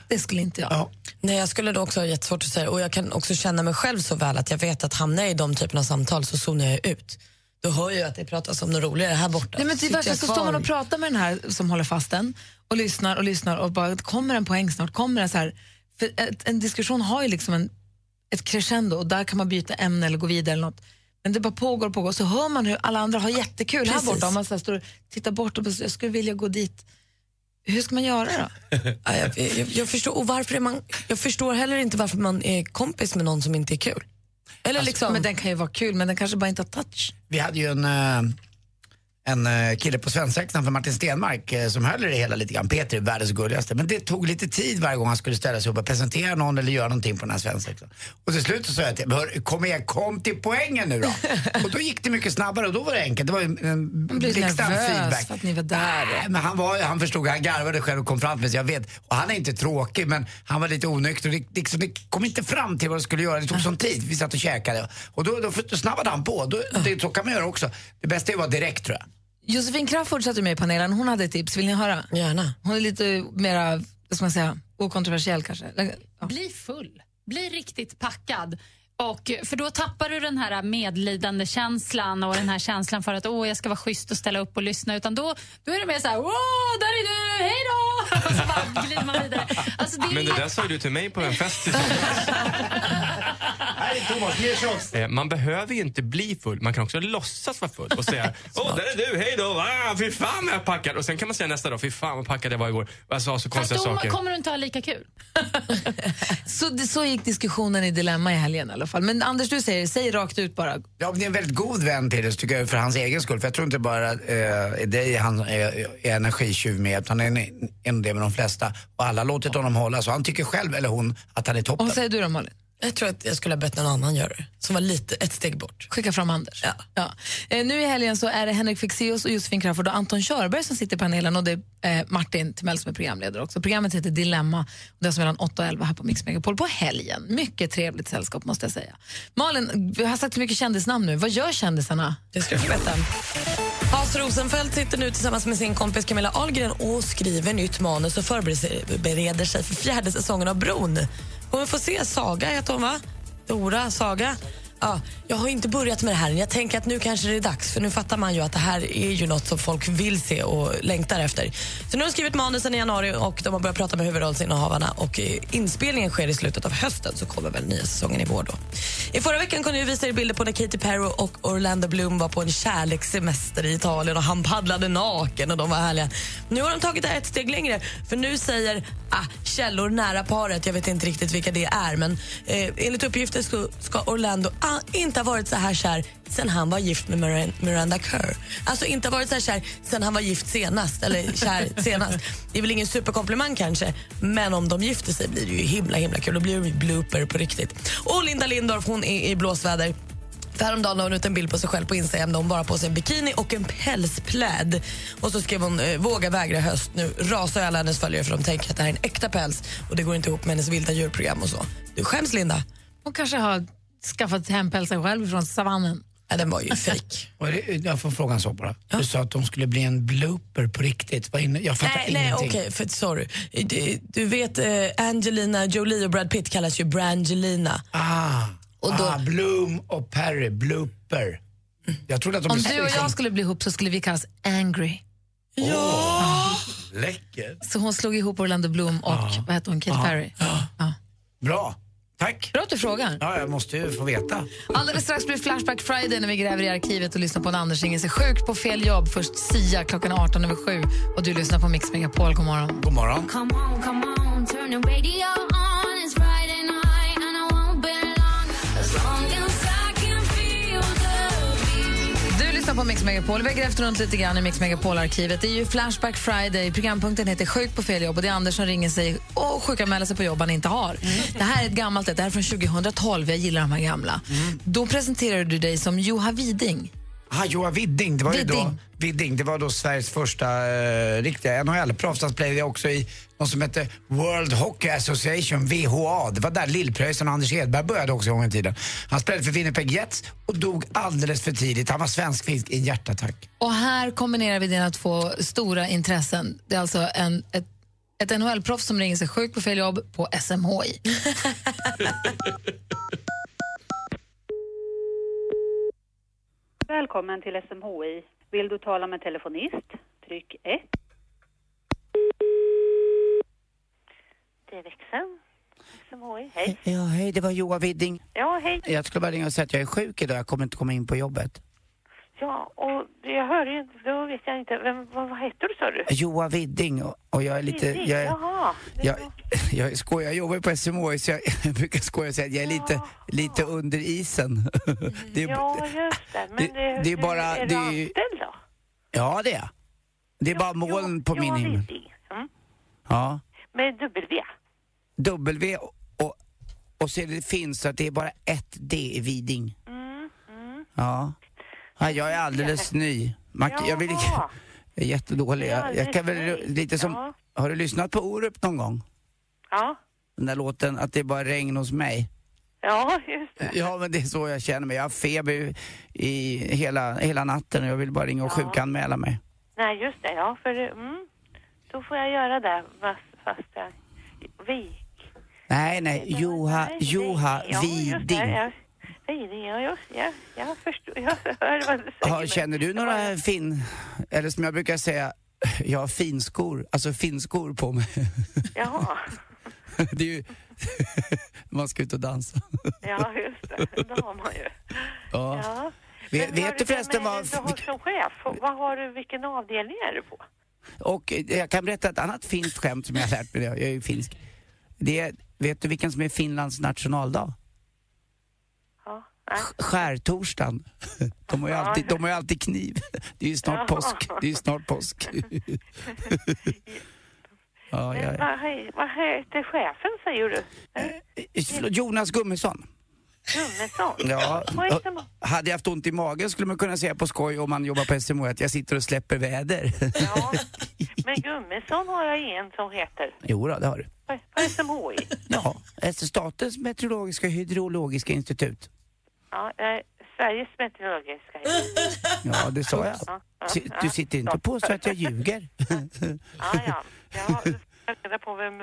Det skulle inte jag. Nej, jag skulle då också ha jättesvårt att säga och jag kan också känna mig själv så väl att jag vet att hamnar jag i de typerna av samtal så zonar jag ut. Då hör jag att det pratas om något roligare här borta. Nej, men värsta jag så står man och pratar med den här som håller fast den och lyssnar och lyssnar och bara kommer en poäng snart, kommer det så här. För ett, en diskussion har ju liksom en, ett crescendo och där kan man byta ämne eller gå vidare eller något. Men det bara pågår och pågår så hör man hur alla andra har jättekul här Precis. borta och man så här står och tittar bort och bara, jag skulle vilja gå dit. Hur ska man göra då? Ja, jag, jag, jag, förstår, och varför är man, jag förstår heller inte varför man är kompis med någon som inte är kul. Eller liksom, Men den kan ju vara kul men den kanske bara inte har touch. Vi hade ju en, eh, en eh, kille på svensexan för Martin Stenmark eh, som höll i det hela lite grann. Peter är världens gulligaste. Men det tog lite tid varje gång han skulle ställa sig upp och presentera någon eller göra någonting på den här svensexan. Och till slut så sa jag till honom, "Hör, kom igen, kom till poängen nu då. och då gick det mycket snabbare och då var det enkelt. Det var ju en blixtsnabb feedback. för att ni var där. Nej, men han, var, han förstod, han garvade själv och kom fram till mig, jag vet. Och han är inte tråkig men han var lite onykter. Det, liksom, det kom inte fram till vad det skulle göra. Det tog sån tid. Vi satt och käkade. Och då, då, då snabbade han på. Då, det, så kan man göra också. Det bästa är att vara direkt tror jag. Josefin Crafoord satt med i panelen, hon hade ett tips, vill ni höra? Gärna. Hon är lite vad ska man säga, okontroversiell kanske. Ja. Bli full. Bli riktigt packad. Och, för då tappar du den här medlidande känslan och den här känslan för att åh, jag ska vara schysst och ställa upp och lyssna. Utan då, då är det mer så här, åh, där är du, hej då! Och så bara glider man vidare. Alltså, det är Men det jätte- där sa ju du till mig på en fest i Här är Thomas, mer shots. Eh, Man behöver ju inte bli full, man kan också låtsas vara full och säga Åh, där är du, hej då, ah, fy fan vad jag är packad. Och sen kan man säga nästa dag, fy fan vad packad jag var igår. Jag sa så Fast konstiga då saker. kommer du inte ha lika kul. Så, det, så gick diskussionen i Dilemma i helgen i alla fall. Men Anders, du säger, säg rakt ut bara. Ja, det är en väldigt god vän till det tycker jag för hans egen skull. För jag tror inte bara eh, är dig han är, är energitjuv med utan han är en, en det med de flesta. Och alla har låtit honom hålla så han tycker själv, eller hon, att han är toppen. Och vad säger du då Malin? Jag tror att jag skulle ha bett någon annan göra det, som var lite ett steg bort. Skicka fram Anders. Ja. Eh, nu i helgen så är det Henrik Fexeus och Josefin Crafoord och Anton Körberg som sitter i panelen och det är eh, Martin Timell som är programledare också. Programmet heter Dilemma och det är som mellan 8 och 11 här på Mix Megapol på helgen. Mycket trevligt sällskap måste jag säga. Malin, vi har sagt så mycket kändisnamn nu. Vad gör kändisarna? Det ska få veta. Hans Rosenfeldt sitter nu tillsammans med sin kompis Camilla Ahlgren och skriver nytt manus och förbereder sig för fjärde säsongen av Bron. Kommer få se Saga heter hon va? Dora Saga. Ja, jag har inte börjat med det här. Jag tänker att nu kanske det är dags för nu fattar man ju att det här är ju något som folk vill se och längtar efter. Så nu har de skrivit manusen i januari och de har börjat prata med huvudrollsinnehavarna och eh, inspelningen sker i slutet av hösten så kommer väl nya säsongen i vår då. I förra veckan kunde vi visa er bilder på när Katy Perry och Orlando Bloom var på en kärlekssemester i Italien och han paddlade naken och de var härliga. Nu har de tagit det ett steg längre för nu säger ah, källor nära paret, jag vet inte riktigt vilka det är men eh, enligt uppgifter ska Orlando inte ha varit så här kär sen han var gift med Miran- Miranda Kerr. Alltså inte ha varit så här kär sen han var gift senast eller kär senast. Det är väl ingen superkomplimang kanske men om de gifter sig blir det ju himla himla kul. Då blir det blooper på riktigt. Och Linda Lindorff hon är i blåsväder. För häromdagen la hon ut en bild på sig själv på Instagram där hon bara har på sig en bikini och en pälspläd. Och så skrev hon eh, “Våga vägra höst”. Nu rasar alla hennes följare för de tänker att det här är en äkta päls och det går inte ihop med hennes vilda djurprogram och så. Du skäms Linda. Hon kanske har skaffat hem pälsen själv från savannen. Ja, den var ju fejk. Jag får fråga en sak bara. Du sa att de skulle bli en blooper på riktigt. Vad inne, jag fattar Nej, nej ingenting. okej, för sorry. Du, du vet eh, Angelina Jolie och Brad Pitt kallas ju Brangelina. Ah, Och då- ah, Bloom och Perry, blooper. Jag trodde att de Om du och liksom- jag skulle bli ihop så skulle vi kallas Angry. Ja! Läcker. Så hon slog ihop Orlando Bloom och vad heter hon, Katy Ja. Perry. Bra. Tack. Bra att du frågar. Ja, jag måste ju få veta. Alldeles strax blir Flashback Friday när vi gräver i arkivet och lyssnar på en Anders ringer sig sjuk på fel jobb. Först Sia klockan 18 över 7 och du lyssnar på Mix Megapol. God morgon. God morgon. Come on, come on, turn the radio på Mix Megapol. Vi har grävt runt lite grann i Mix Megapol-arkivet. Det är ju Flashback Friday. Programpunkten heter Sjuk på fel jobb och det är Anders som ringer sig och sjukanmäler sig på jobb han inte har. Det här är ett gammalt. Det här är från 2012. Jag gillar de här gamla. Då presenterade du dig som Joha Widing. Ah, Joa Widding, det var ju då, Widding. Widding, det var då Sveriges första eh, riktiga NHL-proffs. Han spelade också i något som hette World Hockey Association, VHA. Det var där Lill-Pröjsarn och Anders Edberg började också en gång i tiden. Han spelade för Winnipeg Jets och dog alldeles för tidigt. Han var svensk-finsk i en hjärtattack. Och här kombinerar vi dina två stora intressen. Det är alltså en, ett, ett NHL-proffs som ringer sig sjuk på fel jobb på SMHI. Välkommen till SMHI. Vill du tala med telefonist? Tryck 1. Det är växeln. SMHI, hej. Ja, hej, det var Joa Widding. Ja, hej. Jag skulle bara ringa och säga att jag är sjuk idag. Jag kommer inte komma in på jobbet. Ja, och jag hörde ju inte, då vet jag inte. Vem, vad, vad heter du sa du? Joa Widding och, och jag är lite... Widding, Jag, Jaha. jag, jag skojar, jag jobbar på SMHI så jag, jag brukar skoja och säga att jag är lite, lite under isen. Det är, Ja, just det. Men det- det, det är bara- Är det är- anställd då? Ja, det är jag. Det är bara moln på min himmel. Mm. Ja. Med W? W och, och, så är det finns så att det är bara ett D i Widing. Mm, mm. Ja. ja jag är alldeles ny. Man, jag, vill, jag är jättedålig. Jag, jag kan väl lite som... Ja. Har du lyssnat på Orup någon gång? Ja. Den där låten att det är bara regn hos mig. Ja, just det. Ja, men det är så jag känner mig. Jag har feber i hela, hela natten och jag vill bara ringa och Ja. sjukanmäla mig. Nej, just det. Ja, för mm, då får jag göra det fast, jag... Vik. Nej, nej, Joha, Joha Ja. Widing. Ja, Widing, ja, just Jag, jag förstår. Jag hör vad du säger. Känner du några fin... Eller som jag brukar säga, jag har finskor. Alltså finskor på mig. Jaha. Det är ju... Man ska ut och dansa. Ja, just det. Det har man ju. Ja. Ja. Vet, vet du förresten vad... Du har som chef. Vad har du, vilken avdelning är du på? Och jag kan berätta ett annat finskt skämt som jag har lärt mig. Jag är ju finsk. Det är, vet du vilken som är Finlands nationaldag? Ja, nej. Skärtorsdagen. De har ju alltid, de har alltid kniv. Det är ju snart Ja. påsk. Det är snart påsk. Ja, ja, ja. Vad, vad heter chefen säger du? Förlåt, Jonas Gummesson. Gummesson? Ja, hade jag haft ont i magen skulle man kunna säga på skoj om man jobbar på SMH att jag sitter och släpper väder. Ja. Men Gummesson har jag en som heter. Jo då, det har du. På på SMHI. Ja, Statens meteorologiska och hydrologiska institut. Ja, eh, Sveriges meteorologiska institut. Ja, det sa jag. Du sitter inte och påstår att jag ljuger. Ja, ja. Jag ska reda på vem...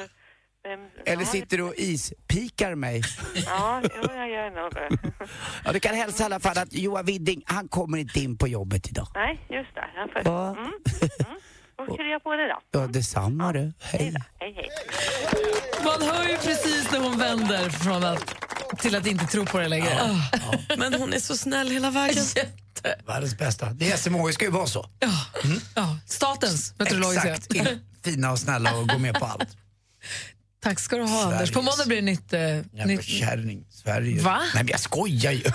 vem Eller ja, sitter du och ispikar mig? Ja, jo, jag gör nog det. Ja, du kan hälsa i alla fall att Johan Widding, han kommer inte in på jobbet idag. Nej, just det. Jag får... Va? Mm. Mm. Kryar jag på det då. Ja, detsamma du. Hej. Hej, hej. Man hör ju precis när hon vänder från att, till att inte tro på det längre. Ah, Men hon är så snäll hela vägen. Världens bästa. Det är SMHI ska ju vara så. Ja, statens meteorologiska. Exakt. In- Fina och snälla och gå med på allt. Tack ska du ha, Anders. På måndag blir det nytt... Eh, Jävla nytt... kärring. Sverige. Va? Nej men jag skojar ju.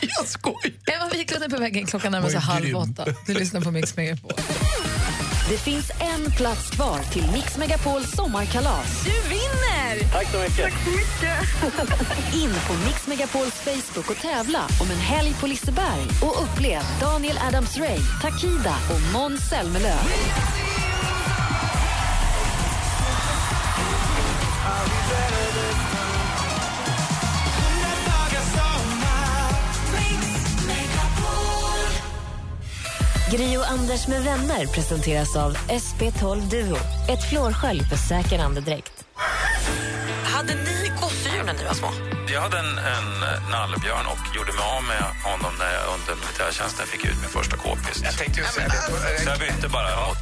jag skojar. Emma Wiklund är på väg in. Klockan närmar sig halv åtta. Du lyssnar på Mix Megapol. Det finns en plats kvar till Mix Megapols sommarkalas. Du vinner! Tack så mycket. Tack så mycket. In på Mix Megapols Facebook och tävla om en helg på Liseberg och upplev Daniel Adams-Ray, Takida och Måns Zelmerlöw. Gri och Anders med vänner presenteras av SP12 Duo. Ett flårskölj för säker andedräkt. Hade ni gosedjur när ni var små? Jag hade en, en nallebjörn och gjorde mig av med honom när jag under militärtjänsten fick ut min första k-pist. Jag tänkte ju säga det. Så jag bytte bara mot...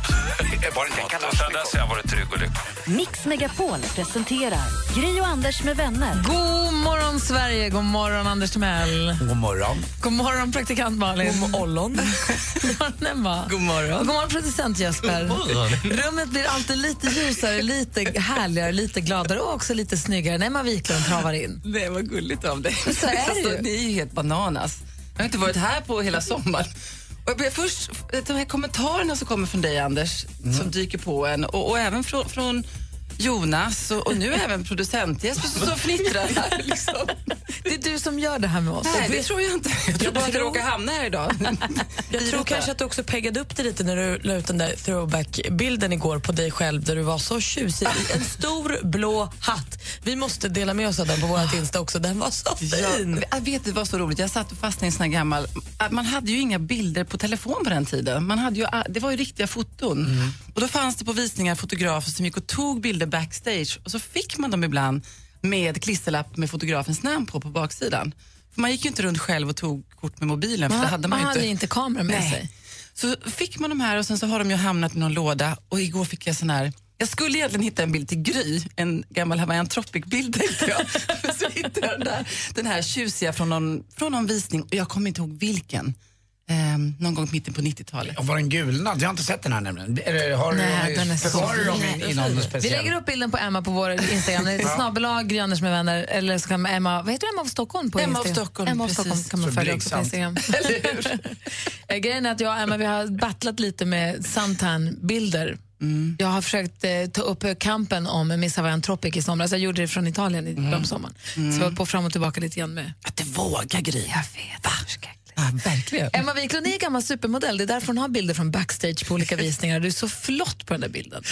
Var det inte en sen dess har jag varit trygg och lycklig. Mix Megapol presenterar Gri och Anders med vänner. God morgon, Sverige! God morgon, Anders Timell. God morgon. God morgon, praktikant Malin. God morgon. God morgon, Emma. God morgon. God morgon, producent Jesper. Rummet blir alltid lite ljusare, lite härligare, lite gladare och också lite snyggare när Emma Wiklund travar in. Det var gulligt av dig. Så är det ju. Alltså, ni är ju helt bananas. Jag har inte varit här på hela sommaren. Och jag blev först, de här kommentarerna som kommer från dig, Anders, som dyker på en och, och även från, från Jonas och, och nu även producent Jesper som står och fnittrar här. Liksom. Det är du som gör det här med oss. Nej, det tror jag inte. Jag tror bara att jag råkar hamna här idag. Jag tror kanske att du också peggade upp det lite när du la ut den där throwback-bilden igår på dig själv där du var så tjusig en stor blå hatt. Vi måste dela med oss av den på vårt Insta också. Den var så fin. Jag vet, det var så roligt. Jag satt och fastnade i en sån här gammal... Man hade ju inga bilder på telefon på den tiden. Man hade ju, det var ju riktiga foton. Och Då fanns det på visningar fotografer som gick och tog bilder backstage och så fick man dem ibland med klisterlapp med fotografens namn på på baksidan. För man gick ju inte runt själv och tog kort med mobilen. För Man- det hade man, man ju hade inte. inte kamera med Nej. sig. Så fick man de här och sen så har de ju hamnat i någon låda och igår fick jag sån här jag skulle egentligen hitta en bild till Gry, en gammal Hawaiian Tropic-bild tänkte jag. Men så hittade jag den, där, den här tjusiga från någon, från någon visning och jag kommer inte ihåg vilken. Ehm, någon gång mitten på 90-talet. Och var den gulnad? Jag har inte sett den här nämligen. Eller har Nej, du, den är så du dem i, i någon Vi lägger upp bilden på Emma på vår Instagram. Det är Ja. Snabel-A, Gry Anders med vänner. Eller så kan man Emma, vad heter Emma av Stockholm på Emma av Instagram? Stockholm, Emma av. Stockholm kan man Så följa också på. Instagram. Eh, Grejen är att jag och Emma vi har battlat lite med suntan-bilder. Mm. Jag har försökt eh, ta upp eh, kampen om Miss Hawaiian Tropic i somras. Jag gjorde det från Italien i Mm. sommaren. Så jag var på fram och tillbaka lite grann med. Att du vågar Gry. Jag vet. Ja, verkligen. Emma Wiklund är en gammal supermodell. Det är därför hon har bilder från backstage på olika visningar. Du är så flott på den där bilden.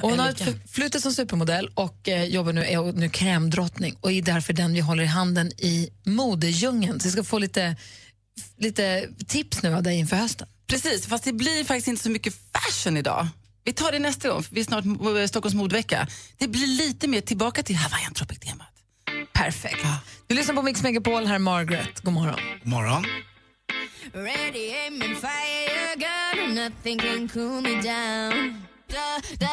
och hon har ett förflutet som supermodell och eh, jobbar nu, är nu krämdrottning och är därför den vi håller i handen i modedjungeln. Så vi ska få lite, lite tips nu av dig inför hösten. Precis, fast det blir faktiskt inte så mycket fashion idag. Vi tar det nästa gång, för vi är snart på Stockholms modevecka. Det blir lite mer tillbaka till Hawaiian Tropic-temat. Perfekt. Du lyssnar på Mix Megapol, här är Margaret. God morgon. God morgon. Ready, aim and fire, gun, nothing can cool me down.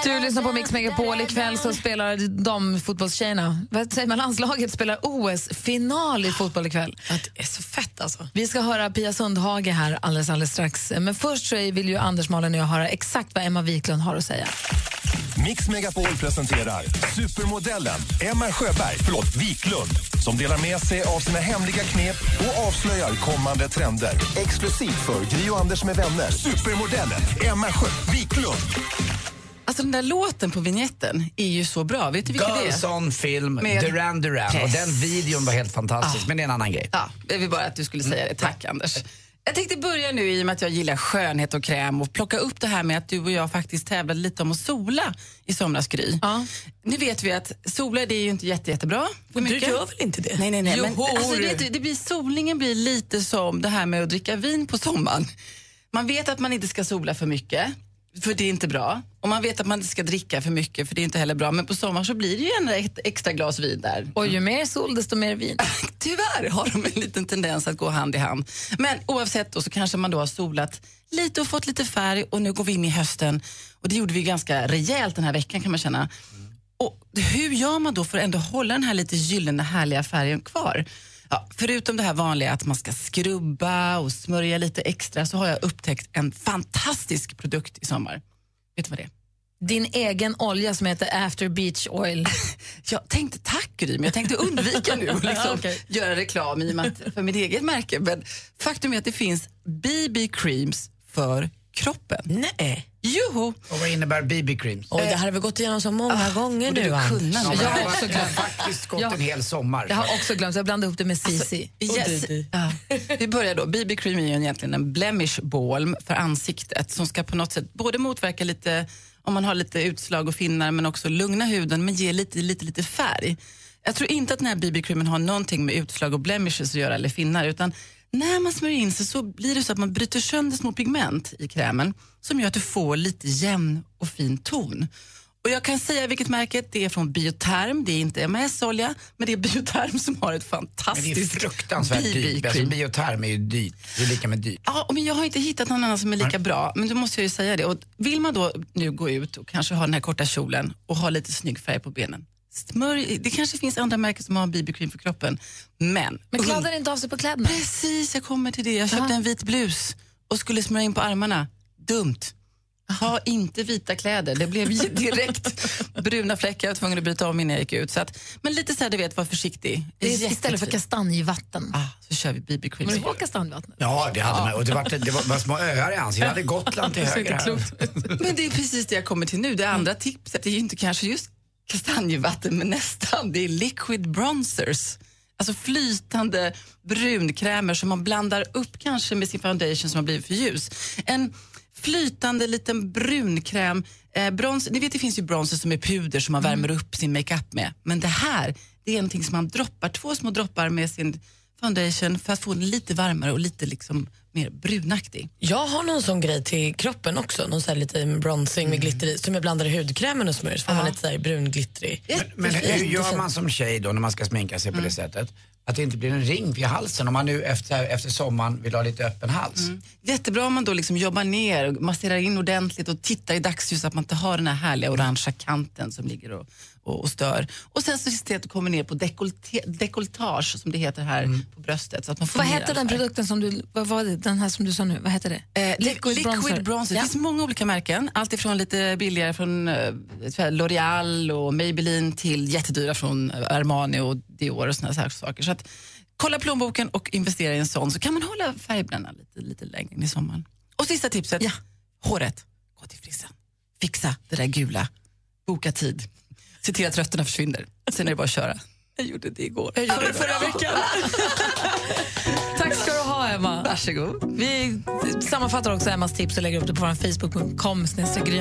Du lyssnar på Mix Megapol. Ikväll så spelar damfotbollstjejerna, vad säger man, landslaget spelar OS-final i fotboll ikväll. Det är så fett alltså. Vi ska höra Pia Sundhage här alldeles, alldeles strax. Men först så vill ju Anders, Malin och jag höra exakt vad Emma Wiklund har att säga. Mix Megapol presenterar supermodellen Emma Sjöberg, förlåt, Wiklund som delar med sig av sina hemliga knep och avslöjar kommande trender. Exklusivt för Gri och Anders med vänner. Supermodellen Emma Sjö Wiklund. Alltså den där låten på vignetten är ju så bra. Vet du vilken det Girls är? on film, Med- Duran Duran. Och Precis. den videon var helt fantastisk, men det är en annan grej. Ja, jag vill bara att du skulle säga det. Tack Anders. Jag tänkte börja nu i och med att jag gillar skönhet och kräm och plocka upp det här med att du och jag faktiskt tävlade lite om att sola i somras Gry. Nu vet vi att sola det är ju inte jätte, jättebra. för Du gör väl inte det? Nej, nej, nej. Men, Jo, alltså, du, det blir, solningen blir lite som det här med att dricka vin på sommaren. Man vet att man inte ska sola för mycket, för det är inte bra. Och man vet att man inte ska dricka för mycket, för det är inte heller bra. Men på sommaren så blir det ju gärna ett extra glas vin där. Och ju mer sol, desto mer vin. Tyvärr har de en liten tendens att gå hand i hand. Men oavsett då så kanske man då har solat lite och fått lite färg och nu går vi in i hösten. Och det gjorde vi ganska rejält den här veckan kan man känna. Och hur gör man då för att ändå hålla den här lite gyllene härliga färgen kvar? Ja, förutom det här vanliga att man ska skrubba och smörja lite extra så har jag upptäckt en fantastisk produkt i sommar. Vet du vad det är? Din egen olja som heter After Beach Oil. Jag tänkte tack Gry, men jag tänkte undvika nu att liksom Okej. göra reklam i att, för mitt eget märke. Men faktum är att det finns BB-creams för kroppen. Nej. Joho! Och vad innebär BB-creams? Oj, det här har vi gått igenom så många gånger borde nu. kunna. Ja, Jag har också har- jag har glömt. faktiskt gått Jag- en hel sommar. Jag har också glömt, jag blandade ihop det med Cici. Yes. Ja. Vi börjar då. BB-cream är ju egentligen en blemish balm för ansiktet som ska på något sätt både motverka lite, om man har lite utslag och finnar, men också lugna huden men ge lite, lite, lite färg. Jag tror inte att den här BB-creamen har någonting med utslag och blemishes att göra eller finnar utan När man smörjer in sig så blir det så att man bryter sönder små pigment i krämen som gör att du får lite jämn och fin ton. Och jag kan säga vilket märke det är från Bioterm, det är inte MS-olja, men det är Bioterm som har ett Men det är fantastiskt fruktansvärt dyrt. Alltså, BB-cream. bioterm är ju dyrt. Det är lika med dyrt. Ja, men jag har inte hittat någon annan som är lika bra, men då måste jag ju säga det. Och vill man då nu gå ut och kanske ha den här korta kjolen och ha lite snygg färg på benen, smörj, det kanske finns andra märken som har BB-cream för kroppen, men... Men kladdar inte av sig på kläderna? Precis, jag kommer till det. Jag köpte en vit blus och skulle smörja in på armarna. Dumt. Ha inte vita kläder. Det blev direkt bruna fläckar. Jag var tvungen att byta om innan jag gick ut. Så att, men lite så här, du vet, var försiktig. Det är istället för kastanjevatten. Ah, så kör vi BB-cream. Kommer du ihåg kastanjevattnet? Ja, det hade man. Och det var, det var, var små öar i ansiktet. Jag hade Gotland till höger. Men det är precis det jag kommer till nu. Det andra tipset är ju inte kanske just kastanjevatten, men nästan. Det är liquid bronzers. Alltså flytande brunkrämer som man blandar upp kanske med sin foundation som har blivit för ljus. En flytande liten brunkräm. Eh, brons, ni vet det finns ju bronzer som är puder som man värmer upp sin makeup med. Men det här, det är någonting som man droppar, två små droppar med sin foundation för att få den lite varmare och lite liksom mer brunaktig. Jag har någon sån grej till kroppen också, någon sån här lite bronzing med glitter i, som jag blandar i hudkrämen och smörjer så får man lite brunglittrig. Men hur gör man som tjej då när man ska sminka sig på det sättet? Att det inte blir en ring vid halsen om man nu efter, efter sommaren vill ha lite öppen hals. Jättebra om man då liksom jobbar ner, och masserar in ordentligt och tittar i dagsljus så att man inte har den här härliga orangea kanten som ligger och, och, och stör. Och sen så ser det att det kommer ner på dekolleté, dekolletage som det heter här på bröstet. Så att man får Vad hette den produkten som du, vad var det, den här som du sa nu, vad hette det? Eh, liquid, liquid bronzer. Det finns många olika märken. Allt ifrån lite billigare från eh, L'Oreal och Maybelline till jättedyra från Armani och Dior och såna här saker. Så att, kolla plånboken och investera i en sån så kan man hålla färgbrännan lite, lite längre in i sommaren. Och sista tipset, håret. Gå till frissan. Fixa det där gula. Boka tid. Se till att rötterna försvinner. Sen är det bara att köra. Jag gjorde det igår. Jag gjorde det förra veckan. Tack ska du ha, Emma. Varsågod. Vi sammanfattar också Emmas tips och lägger upp det på vår facebook.com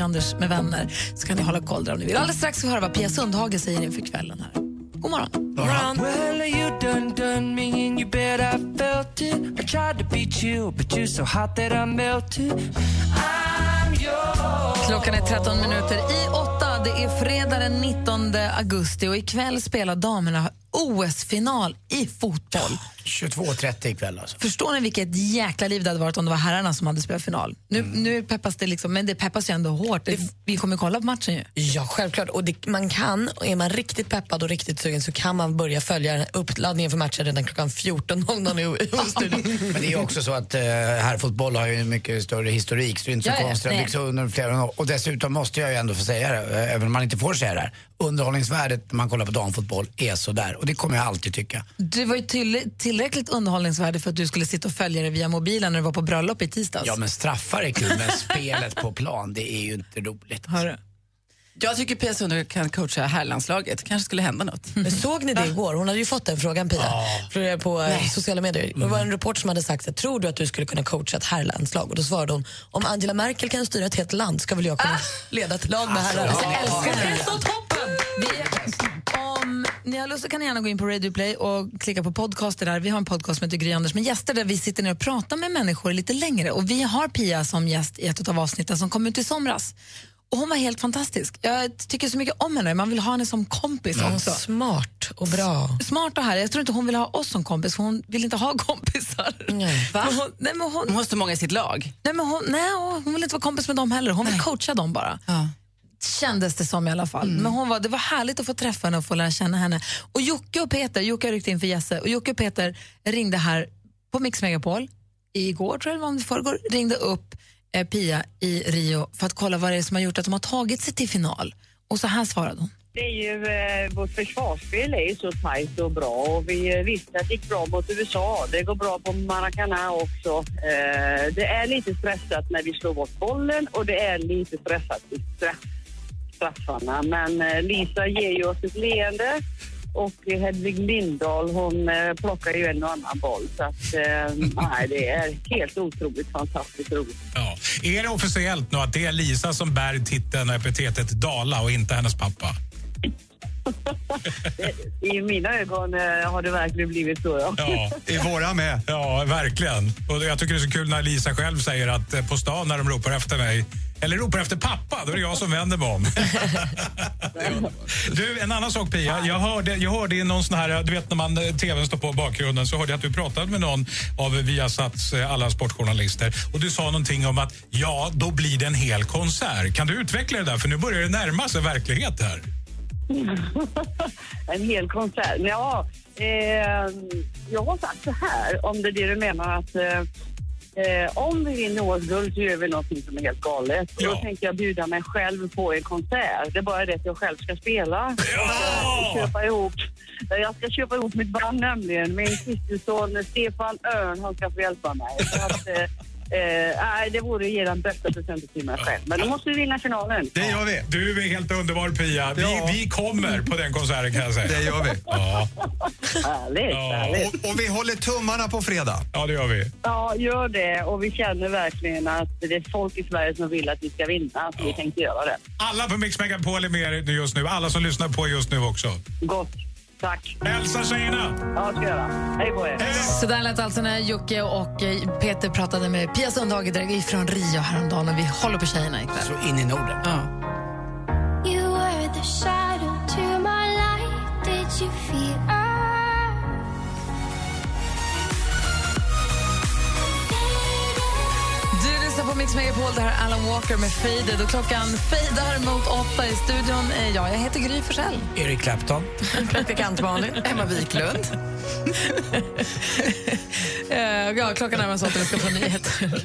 Anders med vänner. Så kan ni hålla koll där om ni vill. Alldeles strax ska vi höra vad Pia Sundhage säger inför kvällen. här. God morgon. God morgon. Well, you done done me and you bet I felt it. I tried to beat you, but you're so hot that I melted. I'm yours. Klockan är 13 minuter i åtta. Det är fredag den 19 augusti och ikväll spelar damerna OS-final i fotboll. 22.30 ikväll alltså. Förstår ni vilket jäkla liv det hade varit om det var herrarna som hade spelat final? Nu, nu peppas det liksom, men det peppas ju ändå hårt. Det, vi kommer kolla på matchen ju. Ja, självklart. Och det, man kan, och är man riktigt peppad och riktigt sugen så kan man börja följa uppladdningen för matchen redan klockan 14.00 i. Men det är ju också så att eh, herrfotboll har ju en mycket större historik så det är inte så Ja, konstigt. År. Och dessutom måste jag ju ändå få säga det, eh, även om man inte får säga det här. Underhållningsvärdet när man kollar på damfotboll är sådär. Och det kommer jag alltid tycka. Det var ju till, tillräckligt underhållningsvärde för att du skulle sitta och följa det via mobilen när du var på bröllop i tisdags. Ja men straffar är kul men spelet på plan det är ju inte roligt. Jag tycker Pia Sundhage kan coacha herrlandslaget. kanske skulle hända något. Men såg ni det igår? Hon hade ju fått den frågan Pia För- på eh, Nej. sociala medier. Det var en reporter som hade sagt här, tror du att du skulle kunna coacha ett herrlandslag? Och då svarade hon, om Angela Merkel kan styra ett helt land ska väl jag kunna leda ett lag med herrar. Alltså, jag älskar det. Vi, om ni har lust så kan ni gärna gå in på Radio Play och klicka på podcaster där. Vi har en podcast som heter Gry Anders med gäster där vi sitter ner och pratar med människor lite längre. Och vi har Pia som gäst i ett av avsnitten som kom ut i somras. Och hon var helt fantastisk. Jag tycker så mycket om henne. Man vill ha henne som kompis också. Smart och bra. Smart och härlig. Jag tror inte hon vill ha oss som kompis, för hon vill inte ha kompisar. Va? Men hon, nej, men hon, Hon har så många i sitt lag. nej, men hon, nej, hon vill inte vara kompis med dem heller. Hon vill coacha dem bara. Kändes det som i alla fall. Men hon var, det var härligt att få träffa henne och få lära känna henne. Och Jocke och Peter, Jocke har ryckt in för Jesse, och Jocke och Peter ringde här på Mix Megapol igår, tror jag var, om det förrgår, ringde upp eh, Pia i Rio för att kolla vad det är som har gjort att de har tagit sig till final. Och så här svarade hon. Det är ju, eh, vårt försvarsspel är ju så tajt och bra och vi eh, visste att det gick bra mot USA. Det går bra på Maracana också. Eh, det är lite stressat när vi slår bort bollen och det är lite stressat i straff, straffarna. Men eh, Lisa ger ju oss ett leende och Hedvig Lindahl hon eh, plockar ju en och annan boll. Så att, eh, nej, det är helt otroligt fantastiskt roligt. Ja. Är det officiellt nu att det är Lisa som bär titeln och epitetet Dala och inte hennes pappa? I mina ögon eh, har det verkligen blivit så, ja. Ja, i våra med. Ja, verkligen. Och jag tycker det är så kul när Lisa själv säger att eh, på stan när de ropar efter mig eller ropar efter pappa, då är det jag som vänder mig om. du, en annan sak Pia. Jag hörde, jag hörde i någon sån här, du vet när man eh, tvn står på bakgrunden så hörde jag att du pratade med någon av Viasats alla sportjournalister och du sa någonting om att ja, då blir det en hel konsert. Kan du utveckla det där? För nu börjar det närma sig verklighet här. en hel konsert. Ja, eh, jag har sagt så här, om det är det du menar att eh, eh, om vi vinner OS-guld så gör vi någonting som är helt galet. Och Då tänker jag bjuda mig själv på en konsert. Det är bara det att jag själv ska spela. Jag ska köpa ihop, jag ska köpa ihop mitt band nämligen. Min systerson Stefan Örn, han ska få hjälpa mig. Så att, eh, nej, det vore att ge den bästa presenten till mig själv. Men då måste vi vinna finalen. Det gör vi. Du är helt underbar Pia. Vi, Ja. vi kommer på den konserten kan jag säga. Det gör vi. Ja. Härligt, härligt. Och, och vi håller tummarna på fredag. Ja, det gör vi. Ja, gör det. Och vi känner verkligen att det är folk i Sverige som vill att vi ska vinna. Så vi tänkte göra det. Alla på Mix Megapol är med just nu. Alla som lyssnar på just nu också. Gott. Tack. Hälsa tjejerna! Ja, ska jag göra. Hej på er. Så där lät alltså när Jocke och eh, Peter pratade med Pia Sundhage från Rio häromdagen och vi håller på tjejerna ikväll. Så in i Norden. You på Mix Megapol, det här är Alan Walker med Faded och klockan fejdar mot åtta i studion. Eh, Ja, jag heter Gry Forssell. Eric Clapton. Praktikant Malin. Emma Wiklund. Eh, ja, klockan närmar sig åtta, vi ska få nyheter.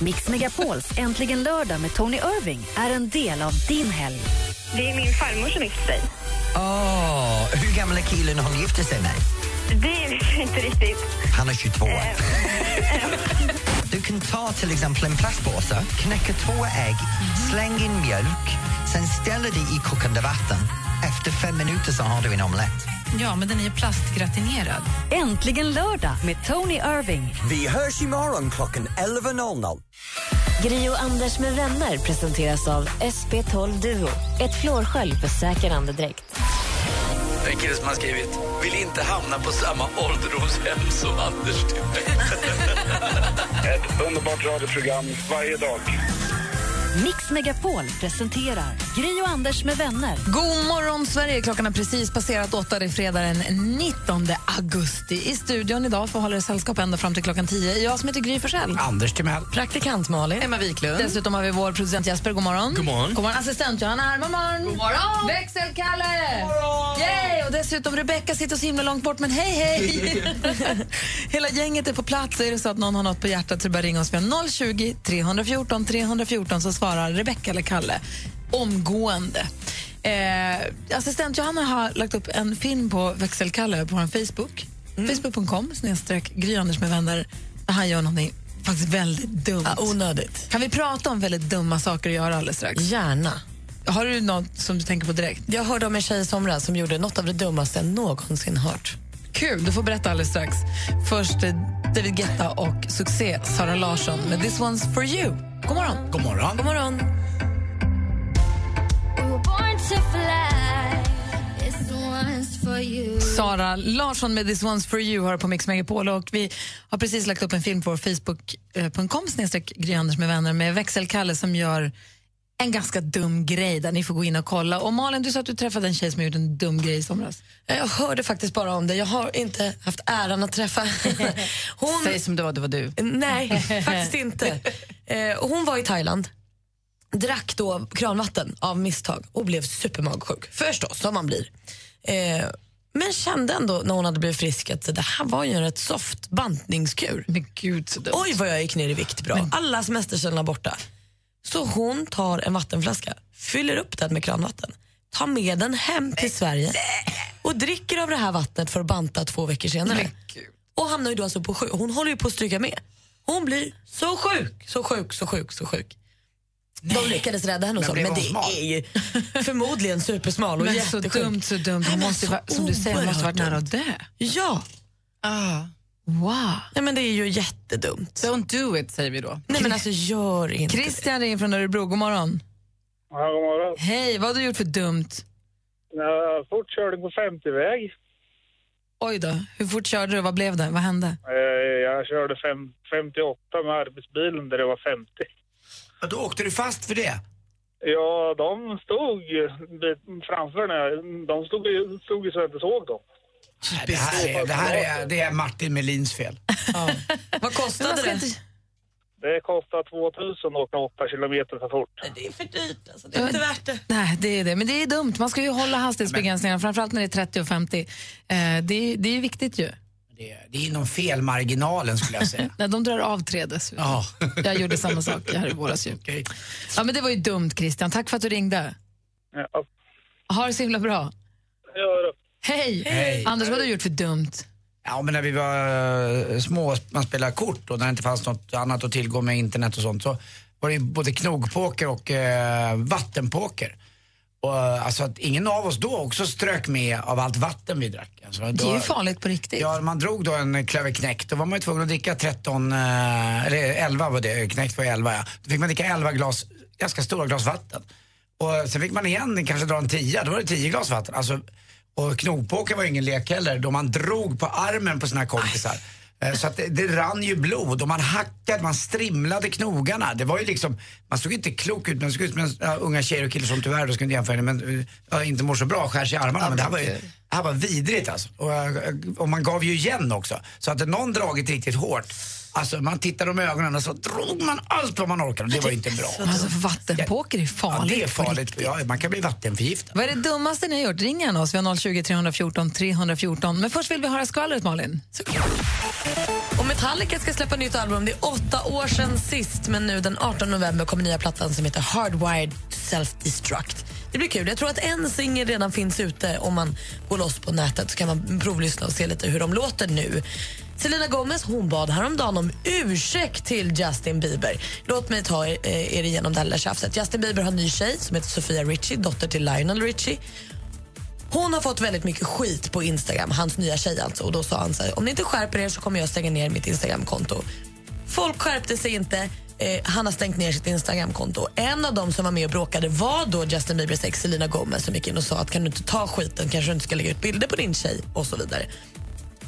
Mix Megapols Äntligen lördag med Tony Irving är en del av din helg. Det är min farmor som gifte sig. Åh, hur gammal är killen hon gifte sig med? Det jag inte riktigt. Han är 22. Du kan ta till exempel en plastpåse, knäcka två ägg, släng in mjölk, sen ställa det i kokande vatten. Efter fem minuter så har du en omelett. Ja, men den är ju plastgratinerad. Äntligen lördag med Tony Irving. Vi hörs imorgon klockan 11.00. Gri och Anders med vänner presenteras av SP12 Duo. Ett flårskölj för säker andedräkt. Det är en kille som har skrivit Vill inte hamna på samma ålderdomshem som Anders. Ett underbart radioprogram varje dag. Mix Megapol presenterar Gri och Anders med vänner. God morgon, Sverige! Klockan har precis passerat åtta. Det är fredag den 19 augusti. I studion idag får hålla er sällskap ända fram till klockan 10. Jag som heter Gry Forssell. Anders Timell. Praktikant Malin. Emma Wiklund. Dessutom har vi vår producent Jesper. God morgon. God morgon. God morgon. Assistent Johanna Hermansson. God morgon. Växelkalle. God morgon. Yay! Och dessutom Rebecka sitter så himla långt bort, men hej, hej! Hela gänget är på plats. Är det så att någon har något på hjärtat så bara ringa oss. Vi har 020 314 314 så svarar Rebecka eller Kalle omgående. Eh, assistent Johanna har lagt upp en film på Växelkalle på vår Facebook. Facebook.com snedstreck Gry Anders med vänner där han gör någonting faktiskt väldigt dumt. Ja, onödigt. Kan vi prata om väldigt dumma saker att göra alldeles strax? Gärna. Har du något som du tänker på direkt? Jag hörde om en tjej i somras som gjorde något av det dummaste jag någonsin hört. Kul, du får berätta alldeles strax. Först eh, David Guetta och succé Sara Larsson med This One's For You. God morgon. God morgon. God morgon. Sara Larsson med This One's For You har på Mix Megapol och vi har precis lagt upp en film på vår facebook.com snedstreck Gry Anders med vänner med växelkalle som gör en ganska dum grej där ni får gå in och kolla. Och Malin, du sa att du träffade en tjej som gjorde en dum grej i somras. Jag hörde faktiskt bara om det. Jag har inte haft äran att träffa hon. Säg som det var, det var du. Nej, faktiskt inte. Eh, hon var i Thailand, drack då kranvatten av misstag och blev supermagsjuk. Förstås, som man blir. Eh, men kände ändå när hon hade blivit frisk att det här var ju en rätt soft bantningskur. Men gud så dumt. Oj vad jag gick ner i vikt bra. Alla semesterkällorna borta. Så hon tar en vattenflaska, fyller upp den med kranvatten, tar med den hem till Sverige och dricker av det här vattnet för att banta två veckor senare. Och hamnar ju då alltså på sjuk. Hon håller ju på att stryka med. Hon blir så sjuk, så sjuk, så sjuk, så sjuk. De lyckades rädda henne och Men så, men hon det smal? är ju förmodligen supersmal och Men så jättesjuk. dumt, så dumt. Hon Nej, men måste, så som du säger, hon måste varit nära att dö. Ja. Ah. Wow. Nej, men det är ju jättedumt. Don't do it, säger vi då. Nej men alltså gör inte Christian ringer från Örebro. God morgon. Ja, god morgon. Hej, vad har du gjort för dumt? Uh, fortkörning på 50-väg. Oj då, hur fort körde du? Vad blev det? Vad hände? Eh, jag körde fem, 58 med arbetsbilen där det var 50. Och då åkte du fast för det? Ja, de stod framför den här. De stod, stod så jag inte såg dem. Det här är, det här är, det är Martin Melins fel. Vad kostade det? Det kostar 2000 att åka 8 kilometer för fort. Det är för dyrt alltså. Det är inte värt det. Nej, det är det. Men det är dumt. Man ska ju hålla hastighetsbegränsningarna, framförallt när det är 30 och 50. Eh, det, är, det är viktigt ju. Det är inom felmarginalen skulle jag säga. Nej, de drar av tre dessutom. Ja. Jag gjorde samma sak här i våras ju. Ja, men det var ju dumt Christian. Tack för att du ringde. Ja. Ha det så himla bra. Hej! Hej. Anders, vad har du gjort för dumt? Ja, men när vi var eh, små, man spelade kort och när det inte fanns något annat att tillgå med internet och sånt så var det både knogpoker och eh, vattenpoker. Och, eh, alltså att ingen av oss då också strök med av allt vatten vi drack. Alltså, Det då, är ju farligt på riktigt. Ja, man drog då en klöver knäckt. Då var man ju tvungen att dricka 13, eh, eller 11 var det, knäckt var 11 ja. Då fick man dricka 11 glas, ganska stora glas vatten. Och sen fick man igen kanske dra en 10, då var det 10 glas vatten. Alltså, och knogpoker var ingen lek heller, då man drog på armen på sina kompisar. Eh, Så att det, det rann ju blod och man hackade, man strimlade knogarna. Det var ju liksom, man såg inte klok ut, men såg ut som en, ja, unga tjejer och killar som tyvärr, då ska jag inte jämföra det, men eh, ja, inte mår så bra, skär sig i armarna. Men det här var ju, det här var vidrigt alltså. Och, eh, och man gav ju igen också. Så att någon dragit riktigt hårt, alltså man tittade i ögonen och så drog man allt vad man orkade. Det var inte bra. Alltså, för vattenpoker är Ja, farligt. det är farligt. Ja, man kan bli vattenförgiftad. Vad är det dummaste ni har gjort? Ring gärna oss. Vi har 020 314 314. Men först vill vi höra skvallret, Malin. Och Metallica ska släppa nytt album. Det är åtta år sedan sist, men nu den 18 november kommer nya plattan som heter Hardwired Self-Destruct. Det blir kul. Jag tror att en singel redan finns ute. Om man går loss på nätet så kan man provlyssna och se lite hur de låter nu. Selena Gomez hon bad häromdagen om ursäkt till Justin Bieber. Låt mig ta er, er igenom det här lilla tjafset. Justin Bieber har en ny tjej som heter Sofia Richie, dotter till Lionel Richie. Hon har fått väldigt mycket skit på Instagram, hans nya tjej alltså. Och då sa han så här, om ni inte skärper er så kommer jag stänga ner mitt Instagramkonto. Folk skärpte sig inte. Eh, han har stängt ner sitt Instagramkonto. En av dem som var med och bråkade var då Justin Biebers ex Selena Gomez som gick in och sa att kan du inte ta skiten kanske du inte ska lägga ut bilder på din tjej och så vidare.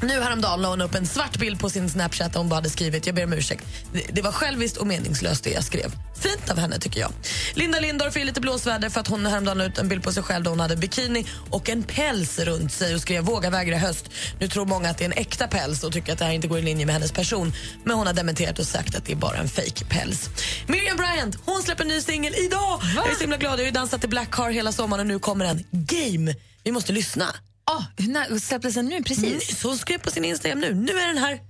Nu häromdagen la hon upp en svart bild på sin Snapchat där hon bara hade skrivit jag ber om ursäkt. Det, var själviskt och meningslöst det jag skrev. Fint av henne tycker jag. Linda Lindorff är lite blåsväder för att hon häromdagen la ut en bild på sig själv där hon hade bikini och en päls runt sig och skrev våga vägra höst. Nu tror många att det är en äkta päls och tycker att det här inte går i linje med hennes person. Men hon har dementerat och sagt att det är bara en fake päls. Miriam Bryant, hon släpper en ny singel idag. Jag är så himla glad. Jag har ju dansat till Black Car hela sommaren och nu kommer en Game. Vi måste lyssna. Oh, när släpptes den nu? Precis. Mm, så hon skrev på sin Instagram nu. Nu är den här.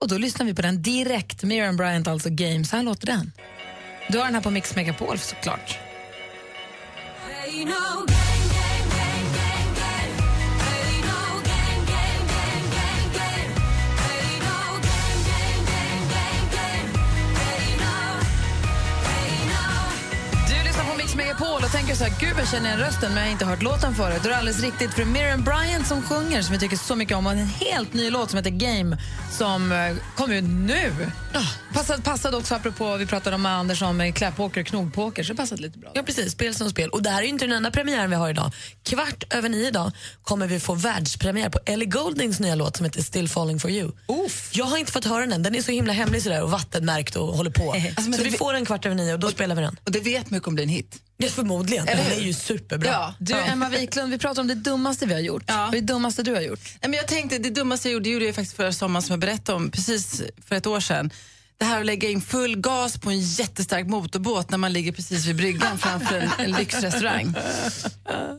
Och då lyssnar vi på den direkt. Miriam Bryant, alltså Game. Så här låter den. Du har den här på Mix Megapol såklart. Du Megapol och tänker så här, gud jag känner igen rösten men jag har inte hört låten förut. Det är alldeles riktigt för Miriam Bryant som sjunger som vi tycker så mycket om och en helt ny låt som heter Game som eh, kom ut nu. Passade, passade också apropå, vi pratade om Anders om eh, kläpoker och knogpoker så det passade lite bra. Ja, precis. Spel som spel. Och det här är inte den enda premiären vi har idag. Kvart över nio idag kommer vi få världspremiär på Ellie Gouldings nya låt som heter Still falling for you. Jag har inte fått höra den. Den är så himla hemlig sådär och vattenmärkt och håller på. Alltså, så vi får den kvart över nio och då spelar vi den. Och det vet man kommer bli en hit. Ja, förmodligen. Eller Den är ju superbra. Ja. Du, Emma Wiklund, vi pratar om det dummaste vi har gjort. Vad är det dummaste du har gjort? Nej, men jag tänkte, det dummaste jag gjorde, det gjorde jag faktiskt förra sommaren som jag berättade om precis för ett år sedan. Det här att lägga in full gas på en jättestark motorbåt när man ligger precis vid bryggan framför en, en lyxrestaurang.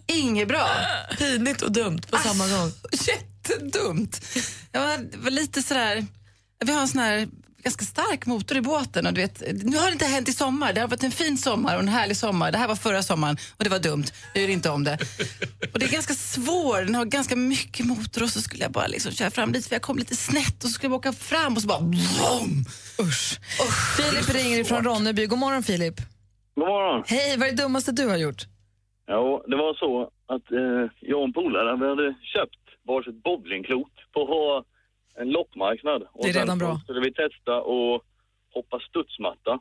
Inget bra. Pinigt och dumt på samma gång. Jättedumt. Jag var, var lite sådär, vi har en sån här ganska stark motor i båten. Och du vet, nu har det inte hänt i sommar. Det har varit en fin sommar och en härlig sommar. Det här var förra sommaren och det var dumt. Jag gör inte om det. Och det är ganska svårt. Den har ganska mycket motor och så skulle jag bara liksom köra fram lite för jag kom lite snett och så skulle jag åka fram och så bara... Vroom. Usch. Filip ringer ifrån Ronneby. God morgon Filip. God morgon. Hej, vad är det dummaste du har gjort? Ja, det var så att eh, jag och en polare vi hade köpt varsitt bowlingklot på en loppmarknad. Och Det är redan sen bra. så skulle vi testa och hoppa studsmatta.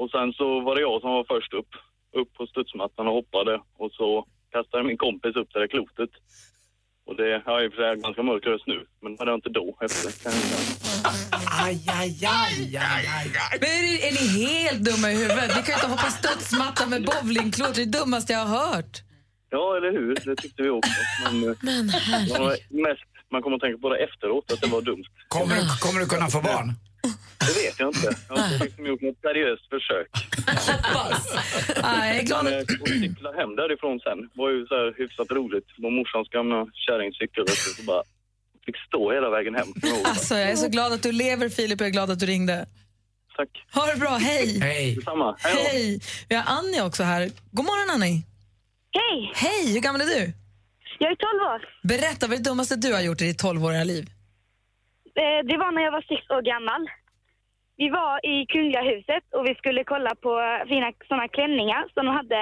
Och sen så var det jag som var först upp, upp på studsmattan och hoppade. Och så kastade min kompis upp det där klotet. Och det har i och för sig ganska mörk röst nu, men det jag inte då efter. Aj, aj, aj, aj, aj. Men är, ni- helt dumma i huvudet? Vi kan ju inte hoppa studsmatta med bowlingklot, det är det dummaste jag har hört. Ja, eller hur? Det tyckte vi också. Men, eh, Men det var mest, man kommer att tänka på det efteråt, att det var dumt. Kommer du, kommer du kunna få barn? Det vet jag inte. Jag har inte liksom gjort något seriöst försök. Nej, jag är glad att cykla hem därifrån sen var ju så här hyfsat roligt. Det var morsans gamla kärringcykel så bara fick stå hela vägen hem. Alltså, jag är så glad att du lever, Filip, och jag är glad att du ringde. Tack. Ha det bra, hej! Hej! Detsamma. Hej. Hej! Vi har Annie också här. God morgon, Annie. Hej! Hej, hur gammal är du? Jag är 12 år. Berätta, vad är det dummaste du har gjort i ditt 12-åriga liv? Eh, Det var när jag var sex år gammal. Vi var i Kungliga huset och vi skulle kolla på fina såna klänningar som de hade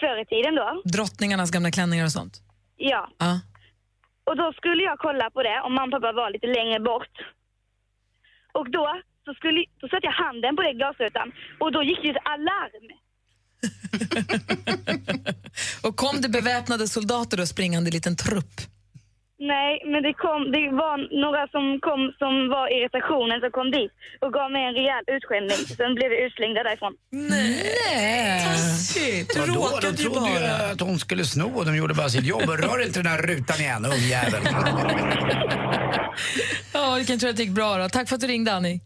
förr i tiden då. Drottningarnas gamla klänningar och sånt? Ja. Ja. Och då skulle jag kolla på det och mamma och pappa var lite längre bort. Och då, så skulle, då satte jag handen på det glasrutan och då gick det ett alarm. Och kom det beväpnade soldater då springande liten trupp? Nej, men det, kom, det var några som kom som var irritationen som kom dit och gav mig en rejäl utskällning. Sen blev vi utslängda därifrån. Nej! Taskigt! Du råkade ju trodde ju bara. att hon skulle sno och de gjorde bara sitt jobb. Rör inte den här rutan igen, ungjävel. Ja, vilken tur att det gick bra då. Tack för att du ringde, Annie.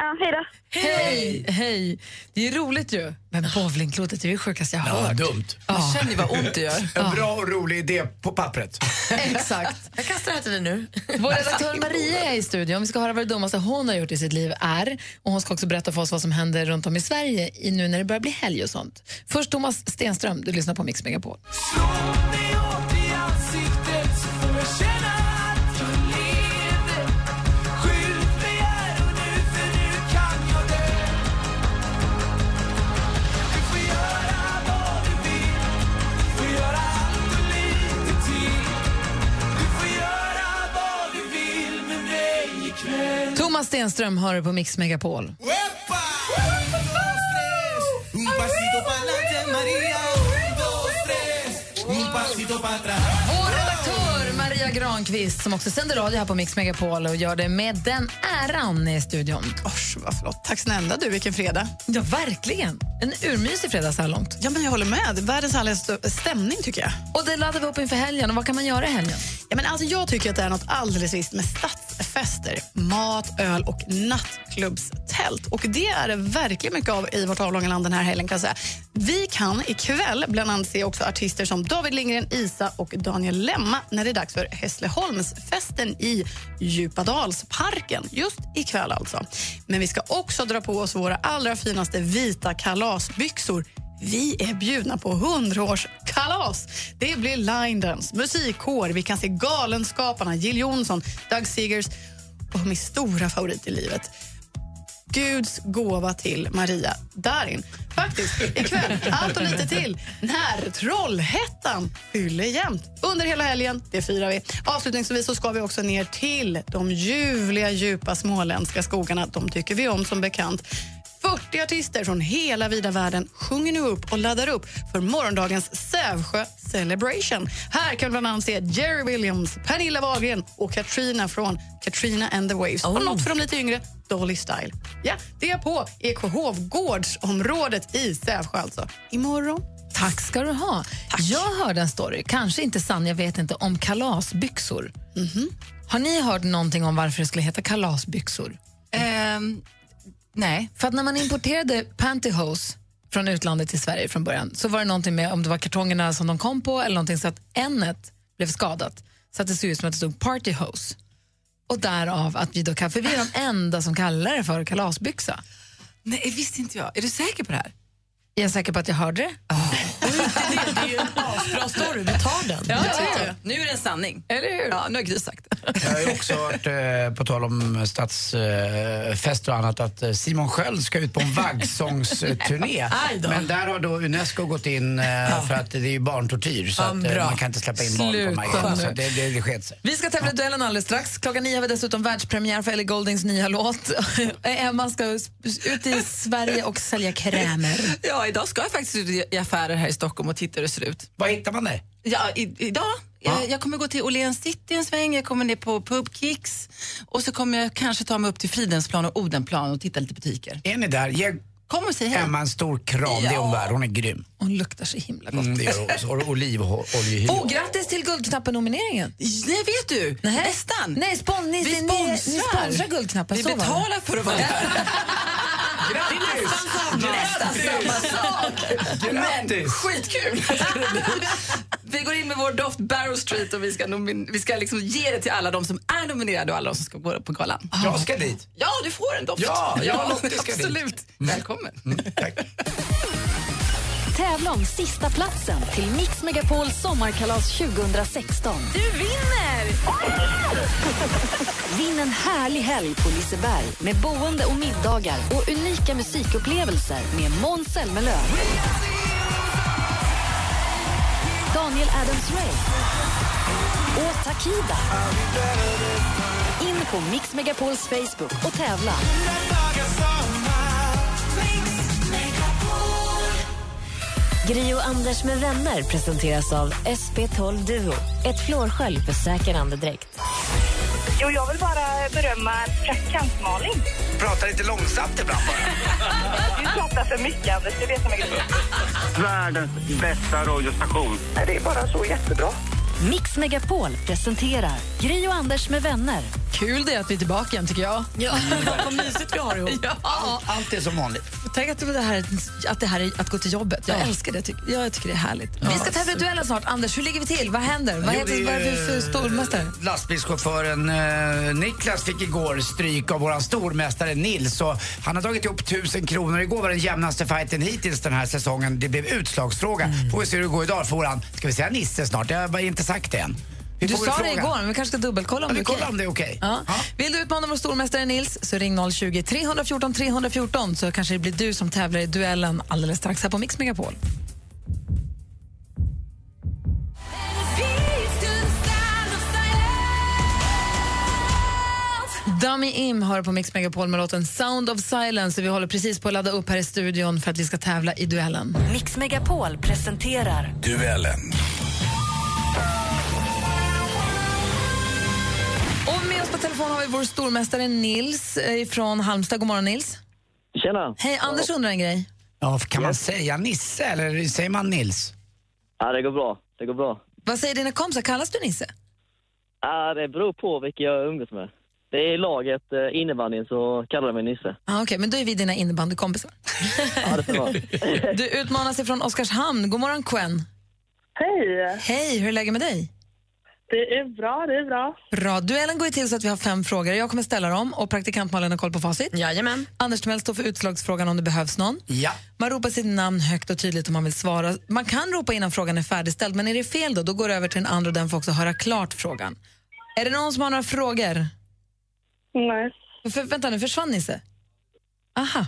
Ja, hej då. Hej! Hej! Det är roligt ju. Men bowlingklotet är det sjukaste jag har Ja, hört. dumt. Ja. Känner ju vad ont det gör. En bra och rolig idé på pappret. Exakt. Jag kastar det här till dig nu. Vår redaktör Maria är i studion. Vi ska höra vad det dummaste hon har gjort i sitt liv är. Och Hon ska också berätta för oss vad som händer runt om i Sverige i nu när det börjar bli helg och sånt. Först Thomas Stenström, du lyssnar på Mix Megapol. Thomas Stenström hör du på Mix Megapol. Un pasito dos, tres. Un pasito pa' atrás. Vår redaktör Maria Granqvist som också sänder radio här på Mix Megapol och gör det med den äran i studion. Osch, vad flott. Tack snälla du, vilken fredag. Ja, verkligen. En urmysig fredag så här långt. Ja, men jag håller med. Världens härligaste stämning tycker jag. Och det laddar vi upp inför helgen. Och vad kan man göra i helgen? Ja, men alltså, jag tycker att det är något alldeles visst med stadsfester, mat, öl och nattklubbstält. Och det är det verkligen mycket av i vårt avlånga land den här helgen. Kan jag säga. Vi kan ikväll bland annat se också artister som David Lindgren, Isa och Daniel Lemma när det är dags för Hässleholmsfesten i Djupadalsparken. Just ikväll alltså. Men vi ska också dra på oss våra allra finaste vita kalasbyxor vi är bjudna på 100-årskalas. Det blir line dance, musikkår, vi kan se Galenskaparna, Jill Johnson, Doug Seegers och min stora favorit i livet, Guds gåva till Maria Darin. Faktiskt, ikväll, allt och lite till, när Trollhättan fyller jämnt. Under hela helgen, det firar vi. Avslutningsvis så ska vi också ner till de ljuvliga, djupa småländska skogarna. De tycker vi om som bekant. 40 artister från hela vida världen sjunger nu upp och laddar upp för morgondagens Sävsjö Celebration. Här kan vi bland annat se Jerry Williams, Pernilla Wahlgren och Katrina från Katrina and the Waves. Och något för de lite yngre, Dolly Style. Ja, det är på Ekohovgårdsområdet i Sävsjö alltså. Imorgon. Tack ska du ha. Jag hörde en story, kanske inte sann, jag vet inte, om kalasbyxor. Har ni hört någonting om varför det skulle heta kalasbyxor? Nej. För att när man importerade pantyhose från utlandet till Sverige från början så var det någonting med om det var kartongerna som de kom på eller någonting så att ämnet blev skadat så att det såg ut som att det stod partyhose. Och därav att vi då kan, för vi är de enda som kallar det för kalasbyxa. Nej, visste inte jag. Är du säker på det här? Är jag säker på att jag hörde det? Det är ju en asbra story. Vi tar den. Ja, ja, det. Nu är det en sanning. Eller hur? Ja, nu har Gry sagt Jag har ju också hört, eh, på tal om stadsfester och annat, att eh, Simon Sköld ska ut på en vaggsångsturné. Men där har då Unesco gått in eh, för att det är ju barntortyr så att eh, man kan inte släppa in barn på Sluta Maja. det, det, det sket sig. Vi ska tävla i duellen alldeles strax. Klockan nio har vi dessutom världspremiär för Ellie Goldings nya låt. Emma ska ut i Sverige och sälja krämer. Ja, idag ska jag faktiskt ut i affärer här i Stockholm och titta hur det ser ut. Var hittar man det? Ja, i, idag. Jag, jag kommer gå till Åhléns City en sväng, jag kommer ner på Pub Kicks och så kommer jag kanske ta mig upp till Fridhemsplan och Odenplan och titta lite butiker. Är ni där? Ge Kom och säg hej. Emma en stor kram, det är hon värd. Hon är grym. Hon luktar så himla gott. Mm, det gör hon. Så har du olivoljehy. Oh, grattis till Guldknappen-nomineringen! Nej, vet du? Nästan. Nej, spon ni, Vi ni, ni, ni sponsrar. sponsrar Guldknappen. Vi så betalar för att vara där. Det är nästan samma, nästan samma sak. Men skitkul! vi går in med vår doft Barrow Street och vi ska, vi ska liksom ge det till alla de som är nominerade och alla de som ska gå på galan. Jag ska dit. Ja, du får en doft. Ja, jag Lottie ska dit. Absolut. Välkommen. Tävla om sista platsen till Mix Megapols sommarkalas 2016. Du vinner! Vinn en härlig helg på Liseberg med boende och middagar och unika musikupplevelser med Måns Zelmerlöw. Daniel Adams-Ray och Takida. In på Mix Megapols Facebook och tävla. Gri och Anders med vänner presenteras av SP12 Duo. Ett flårskölj för säker andedräkt. Jo, jag vill bara berömma praktikant Malin. Prata lite långsamt ibland bara. Du pratar för mycket, Anders. Det som är grejen. Världens bästa radiostation. Nej, Det är bara så jättebra. Mix Megapol presenterar Gri och Anders med vänner. Kul det att vi är tillbaka igen, tycker jag. Ja, vad mysigt vi har ihop. Ja. Allt är som vanligt. Tänk att det, här, att det här är att gå till jobbet. Jag älskar det. Tycker, jag tycker det är härligt. vi ska tävla i duellen snart. Anders, hur ligger vi till? Vad händer? Vad, heter, vad är vi för stormästare? Lastbilschauffören eh, Niklas fick igår stryk av våran stormästare Nils. Och han har dragit ihop tusen kronor. Igår var den jämnaste fighten hittills den här säsongen. Det blev utslagsfråga. Mm. Får vi se hur det går idag. Får han, ska vi säga Nisse snart? Jag har inte sagt det än. Vi Du sa det igår, men vi kanske ska dubbelkolla om Ja, vi det är kollar okej. om det är okej. Ja. Vill du utmana vår stormästare Nils så ring 020 314 314 så kanske det blir du som tävlar i duellen alldeles strax här på Mix Megapol. Dummy Im har på Mix Megapol med låten Sound of Silence. Vi håller precis på att ladda upp här i studion för att vi ska tävla i duellen. Mix Megapol presenterar Duellen. Telefon har vi vår stormästare Nils eh, från Halmstad. God morgon Nils. Tjena. Hej, Anders undrar en grej. Ja, kan man säga Nisse eller säger man Nils? Ja, det går bra. Det går bra. Vad säger dina kompisar? Kallas du Nisse? Ja, det beror på vilka jag umgås med. Det är i laget eh, innebandyn så kallar de mig Nisse. Ah, Okej, men då är vi dina innebandykompisar. Ja, det får. Du utmanas ifrån Oskarshamn. God morgon, Quen. Hej! Hej, hur är läget med dig? Det är bra, det är bra. Bra. Duellen går ju till så att vi har fem frågor. Jag kommer ställa dem och praktikant Malin har koll på facit. Jajamän. Anders Timell står för utslagsfrågan om det behövs någon. Ja. Man ropar sitt namn högt och tydligt om man vill svara. Man kan ropa innan frågan är färdigställd, men är det fel då, då går det över till den andra och den får också höra klart frågan. Är det någon som har några frågor? Nej. För, vänta nu, försvann Nisse? Aha.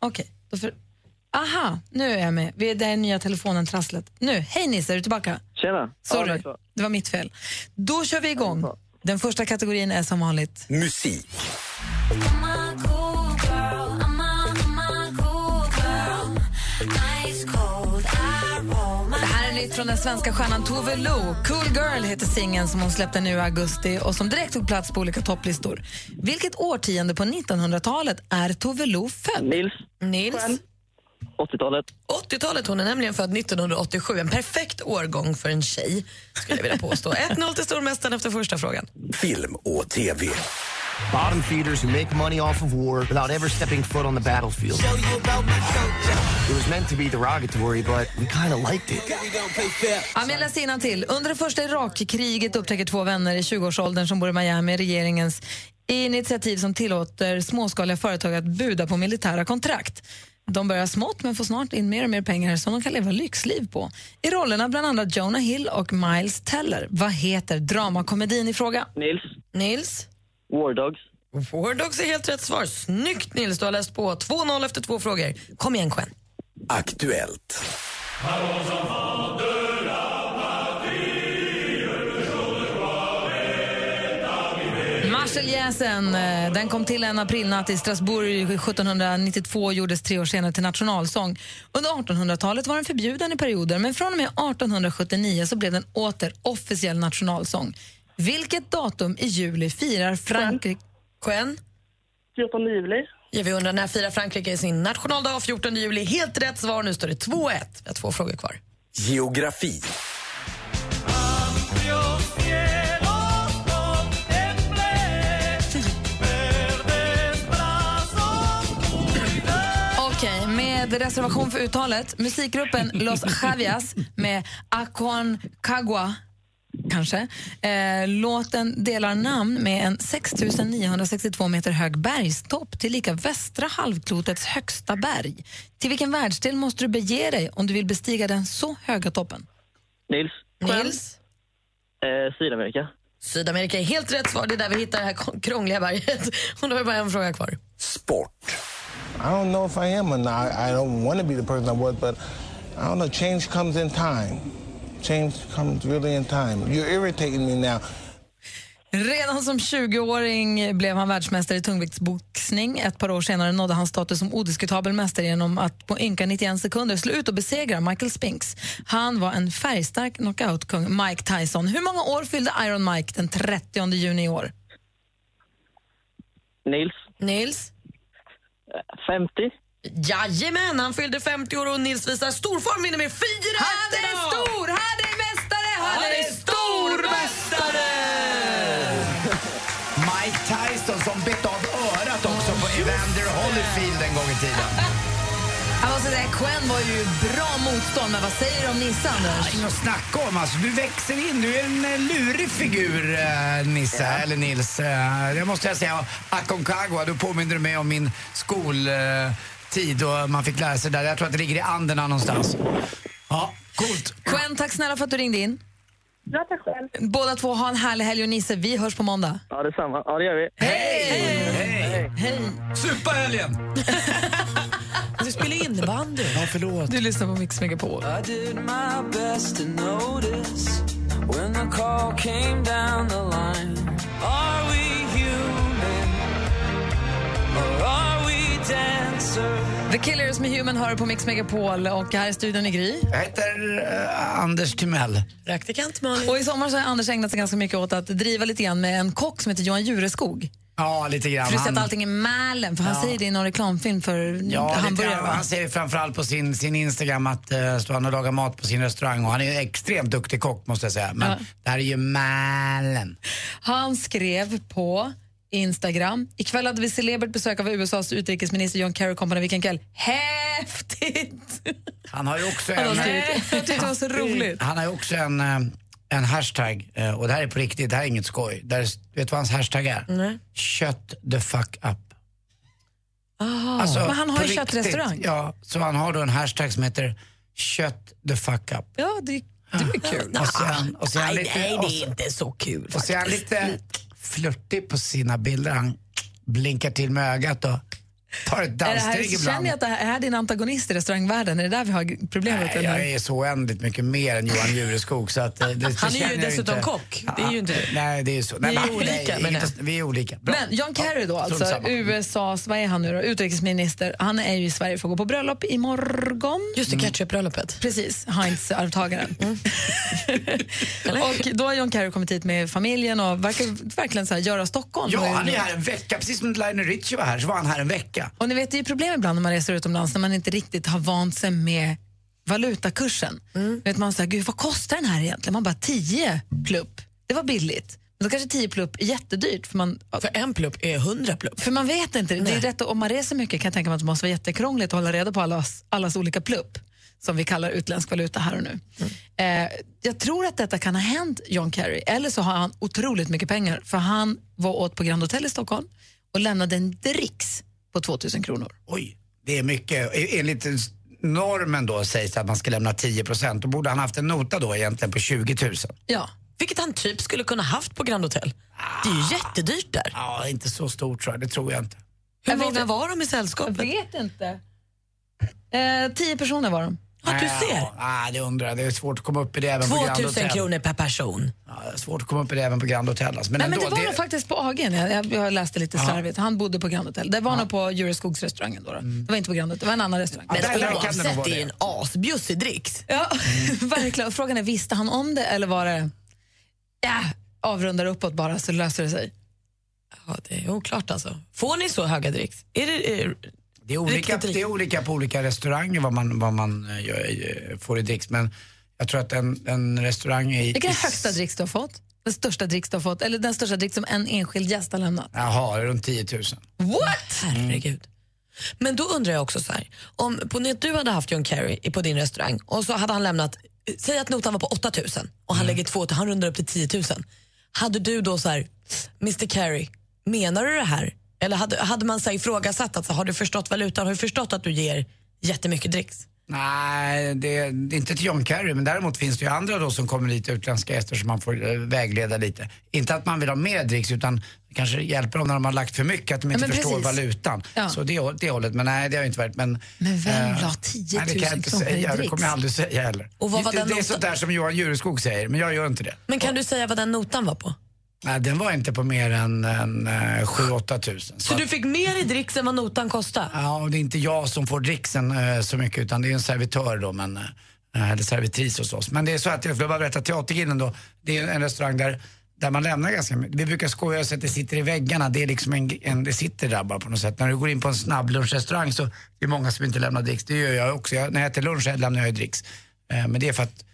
Okej. då för... Aha, nu är jag med. Vi är nya telefonen trasslet. Nu, hej Nisse, är du tillbaka? Tjena. Ja, det Sorry, är så. det var mitt fel. Då kör vi igång. Den första kategorin är som vanligt. Musik. Det här är nytt från den svenska stjärnan Tove Lo. Cool Girl heter singeln som hon släppte nu i augusti och som direkt tog plats på olika topplistor. Vilket årtionde på 1900-talet är Tove Lo född? Nils. Nils. 80-talet. 80-talet, hon är nämligen född 1987. En perfekt årgång för en tjej, skulle jag vilja påstå. 1-0 till stormästaren efter första frågan. Film och TV. Bottom feeders who make money off of war without ever stepping foot on the battlefield. It was meant to be derogatory, but we kind of liked it. Ja, men jag läser till. Under det första Irakkriget upptäcker två vänner i 20-årsåldern som bor i Miami regeringens initiativ som tillåter småskaliga företag att buda på militära kontrakt. De börjar smått men får snart in mer och mer pengar som de kan leva lyxliv på. I rollerna bland annat Jonah Hill och Miles Teller. Vad heter dramakomedin i fråga? Nils. Nils. War Dogs. War Dogs är helt rätt svar. Snyggt Nils, du har läst på. 2-0 efter två frågor. Kom igen Quen. Aktuellt. Marseljäsen eh, den kom till en aprilnatt i Strasbourg 1792 och gjordes tre år senare till nationalsång. Under 1800-talet var den förbjuden i perioder men från och med 1879 så blev den åter officiell nationalsång. Vilket datum i juli firar Frankrike... Quen? 14 juli. Ja, vi undrar när firar Frankrike sin nationaldag 14 juli? Helt rätt svar. Nu står det 2-1. Vi har två frågor kvar. Geografi. Med reservation för uttalet. Musikgruppen Los Javias med Aconcagua kanske. Eh, låten delar namn med en 6 962 meter hög bergstopp till lika västra halvklotets högsta berg. Till vilken världsdel måste du bege dig om du vill bestiga den så höga toppen? Nils. Nils? Eh, Sydamerika. Sydamerika är helt rätt svar. Det är där vi hittar det här krångliga berget. Och då har vi bara en fråga kvar. I don't know if I am or not. I don't want to be the person I was, but I don't know. Change comes in time. Change comes really in time. You're irritating me now. Redan som 20-åring blev han världsmästare i tungviktsboxning. Ett par år senare nådde han status som odiskutabel mästare genom att på ynka 91 sekunder slå ut och besegra Michael Spinks. Han var en färgstark knockout-kung, Mike Tyson. Hur många år fyllde Iron Mike den 30 juni i år? Nils. Nils? 50. Jajamän, han fyllde 50 år och Nils visar storform vinner med 4 Han är stor, han är mästare, han är stormästare! Quen var ju bra motstånd, men vad säger du om Nisse, Anders? Inget att snacka om. Alltså, du växer in. Du är en eh, lurig figur, eh, Nisse, eller Nils. Eh, det måste jag säga. Aconcagua, du påminner mig om min skoltid och man fick lära sig där. Jag tror att det ligger i Anderna någonstans. Ja, coolt. Quen, tack snälla för att du ringde in. Ja, tack själv. Båda två, ha en härlig helg och Nisse, vi hörs på måndag. Ja, detsamma. Ja, det gör vi. Hej! Hej! Hej! Supa helgen! Du spelar innebandy. Ja, förlåt. Du lyssnar på Mix Megapol. I did my best to notice when the call came down the line. Are we human or are we dancers? The Killers med Human hör på Mix Megapol och här är studion i Gry. Jag heter eh, Anders Timell. Praktikant Malin. Och i sommar så har Anders ägnat sig ganska mycket åt att driva lite grann med en kock som heter Johan Jureskog. Ja, lite grann. För du att allting är Mälen, för han Ja. säger det i någon reklamfilm för Ja, hamburgare. va? han säger framförallt på sin, sin Instagram att uh, står han och lagar mat på sin restaurang och han är ju extremt duktig kock måste jag säga. Men Ja. det här är ju Mälen. Han skrev på Instagram. Ikväll hade vi celebert besök av USAs utrikesminister John Kerry Company. Vilken kväll. Häftigt! Han har ju också Han har en... det var så roligt. Han har också en, eh, en hashtag eh, och det här är på riktigt, det här är inget skoj. Där, vet du vad hans hashtag är? Nej. Shut the fuck up. Ah, Alltså, men han har ju köttrestaurang. Ja, så han har då en hashtag som heter Shut the fuck up. Ja, det, det är kul. Och sen, och sen nej, lite, nej, det är inte så kul Och så är han lite flörtig på sina bilder. Han blinkar till med ögat och tar ett Är danssteg känner ibland. jag att det här är här din antagonist i restaurangvärlden? Är det där vi har problemet? Nej, jag är så oändligt mycket mer än Johan Jureskog. Så att, eh, det, Han är ju känner dessutom inte. kock. Det är ju inte. Nej, det är så. Nej, är men- olika, nej, menar inget- Vi är olika. Bra. Men John Kerry då, alltså. USAs, vad är han nu då, utrikesminister, han är ju i Sverige för att gå på bröllop imorgon. Just det, ketchupbröllopet. Precis, Heinz-arvtagaren. och då har John Kerry kommit hit med familjen och verkar verkligen så här, göra Stockholm. Ja, han är här en vecka. Precis som Lionel Richie var här, så var han här en vecka. Och ni vet, det är problem ibland när man reser utomlands när man inte riktigt har vant sig med valutakursen. Vet man säger, gud vad kostar den här egentligen? Man bara 10 plupp, det var billigt. Men då kanske 10 plupp är jättedyrt. För, man, för en plupp är 100 plupp. För man vet inte. Det är rätt, om man reser mycket kan jag tänka mig att det måste vara jättekrångligt att hålla reda på allas, allas olika plupp som vi kallar utländsk valuta här och nu. Eh, jag tror att detta kan ha hänt John Kerry, eller så har han otroligt mycket pengar för han var åt på Grand Hotel i Stockholm och lämnade en dricks på 2000 kronor. Oj, det är mycket. E- Enligt normen då sägs att man ska lämna 10 procent. Då borde han haft en nota då egentligen på 20 000. Ja. Vilket han typ skulle kunna haft på Grand Hotel. Det är ju jättedyrt där. Ja, inte så stort tror jag. Det tror jag inte. Hur Jag många var de i sällskapet? Jag vet inte. Eh, tio personer var de. Ja, du ser. Ja, det undrar. Det är svårt att komma upp i det även på Grand 2000 Hotel. kronor per person. Ja, det är svårt att komma upp i det även på Grand Hotel. Alltså. Men Nej, men ändå, det var nog faktiskt på AG, jag, jag, jag läste lite slarvigt. Han bodde på Grand Hotel. Det var nog på Jureskogsrestaurangen då, då. Mm. Det var inte på Grand Hotel, det var en annan restaurang. Men där- kan det nog oavsett, vara det är det. en asbjussig dricks. Ja, verkligen. Frågan är, visste han om det eller var det ja, avrundar uppåt bara så löser det sig? Ja, det är oklart alltså. Får ni så höga dricks? Är det, är, Det är, olika, Riktigt, det är olika på olika restauranger vad man, vad man eh, gör, eh, får i dricks. Men jag tror att en, en restaurang i... Vilken är i- högsta dricks du har fått? Den största dricks du har fått? Eller den största dricks som en enskild gäst har lämnat? Jaha, runt 10 000. What? Herregud. Men då undrar jag också så här, om på att du hade haft John Kerry på din restaurang och så hade han lämnat, säg att notan var på 8000 och han lägger två till, han rundar upp till 10 000. Hade du då så här, Mr Kerry, menar du det här? Eller hade, hade man så ifrågasatt, att, så, har du förstått valutan, har du förstått att du ger jättemycket dricks? Nej, det, det är inte till John Kerry, men däremot finns det ju andra då som kommer dit, utländska gäster som man får eh, vägleda lite. Inte att man vill ha mer dricks utan kanske hjälper dem när de har lagt för mycket, att de inte men förstår precis. valutan. Ja. Så det, det hållet, men nej det har jag inte varit. Men, Men vem eh, la 10 000 nej, det kan jag inte säga, det kommer jag aldrig säga heller. Och vad var det, den det är notan? sånt där som Johan Jureskog säger, men jag gör inte det. Men kan du säga vad den notan var på? Nej, den var inte på mer än, än eh, 7-8 tusen. Så du fick mer i dricks än vad notan kostade? Ja, och det är inte jag som får dricksen eh, så mycket utan det är en servitör då, men, eh, eller servitris hos oss. Men det är så att, jag vill bara berätta, Teatergrillen då, det är en restaurang där, där man lämnar ganska mycket. Vi brukar skoja säga att det sitter i väggarna, det är liksom en, en, det sitter där bara på något sätt. När du går in på en snabblunchrestaurang så är det många som inte lämnar dricks, det gör jag också. Jag, när jag äter lunch lämnar jag dricks. Eh, men det är för att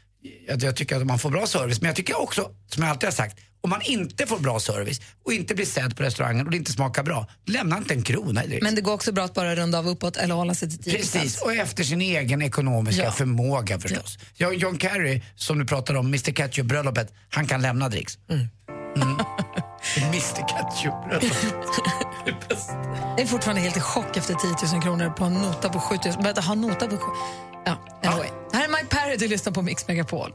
jag, jag tycker att man får bra service. Men jag tycker också, som jag alltid har sagt, om man inte får bra service och inte blir sedd på restauranger och det inte smakar bra, lämna inte en krona i dricks. Men det går också bra att bara runda av uppåt eller hålla sig till 10 Precis, och efter sin egen ekonomiska Ja. förmåga förstås. Ja. John Kerry, som du pratar om, Mr Ketchup-bröllopet, han kan lämna dricks. Mm. Mr Ketchup-bröllopet. Jag är fortfarande helt i chock efter 10 000 kronor på en nota på 7 000. Men att ha nota på... sju- Ja, anyway. Det här är Mike Perry, du lyssnar på Mix Megapol.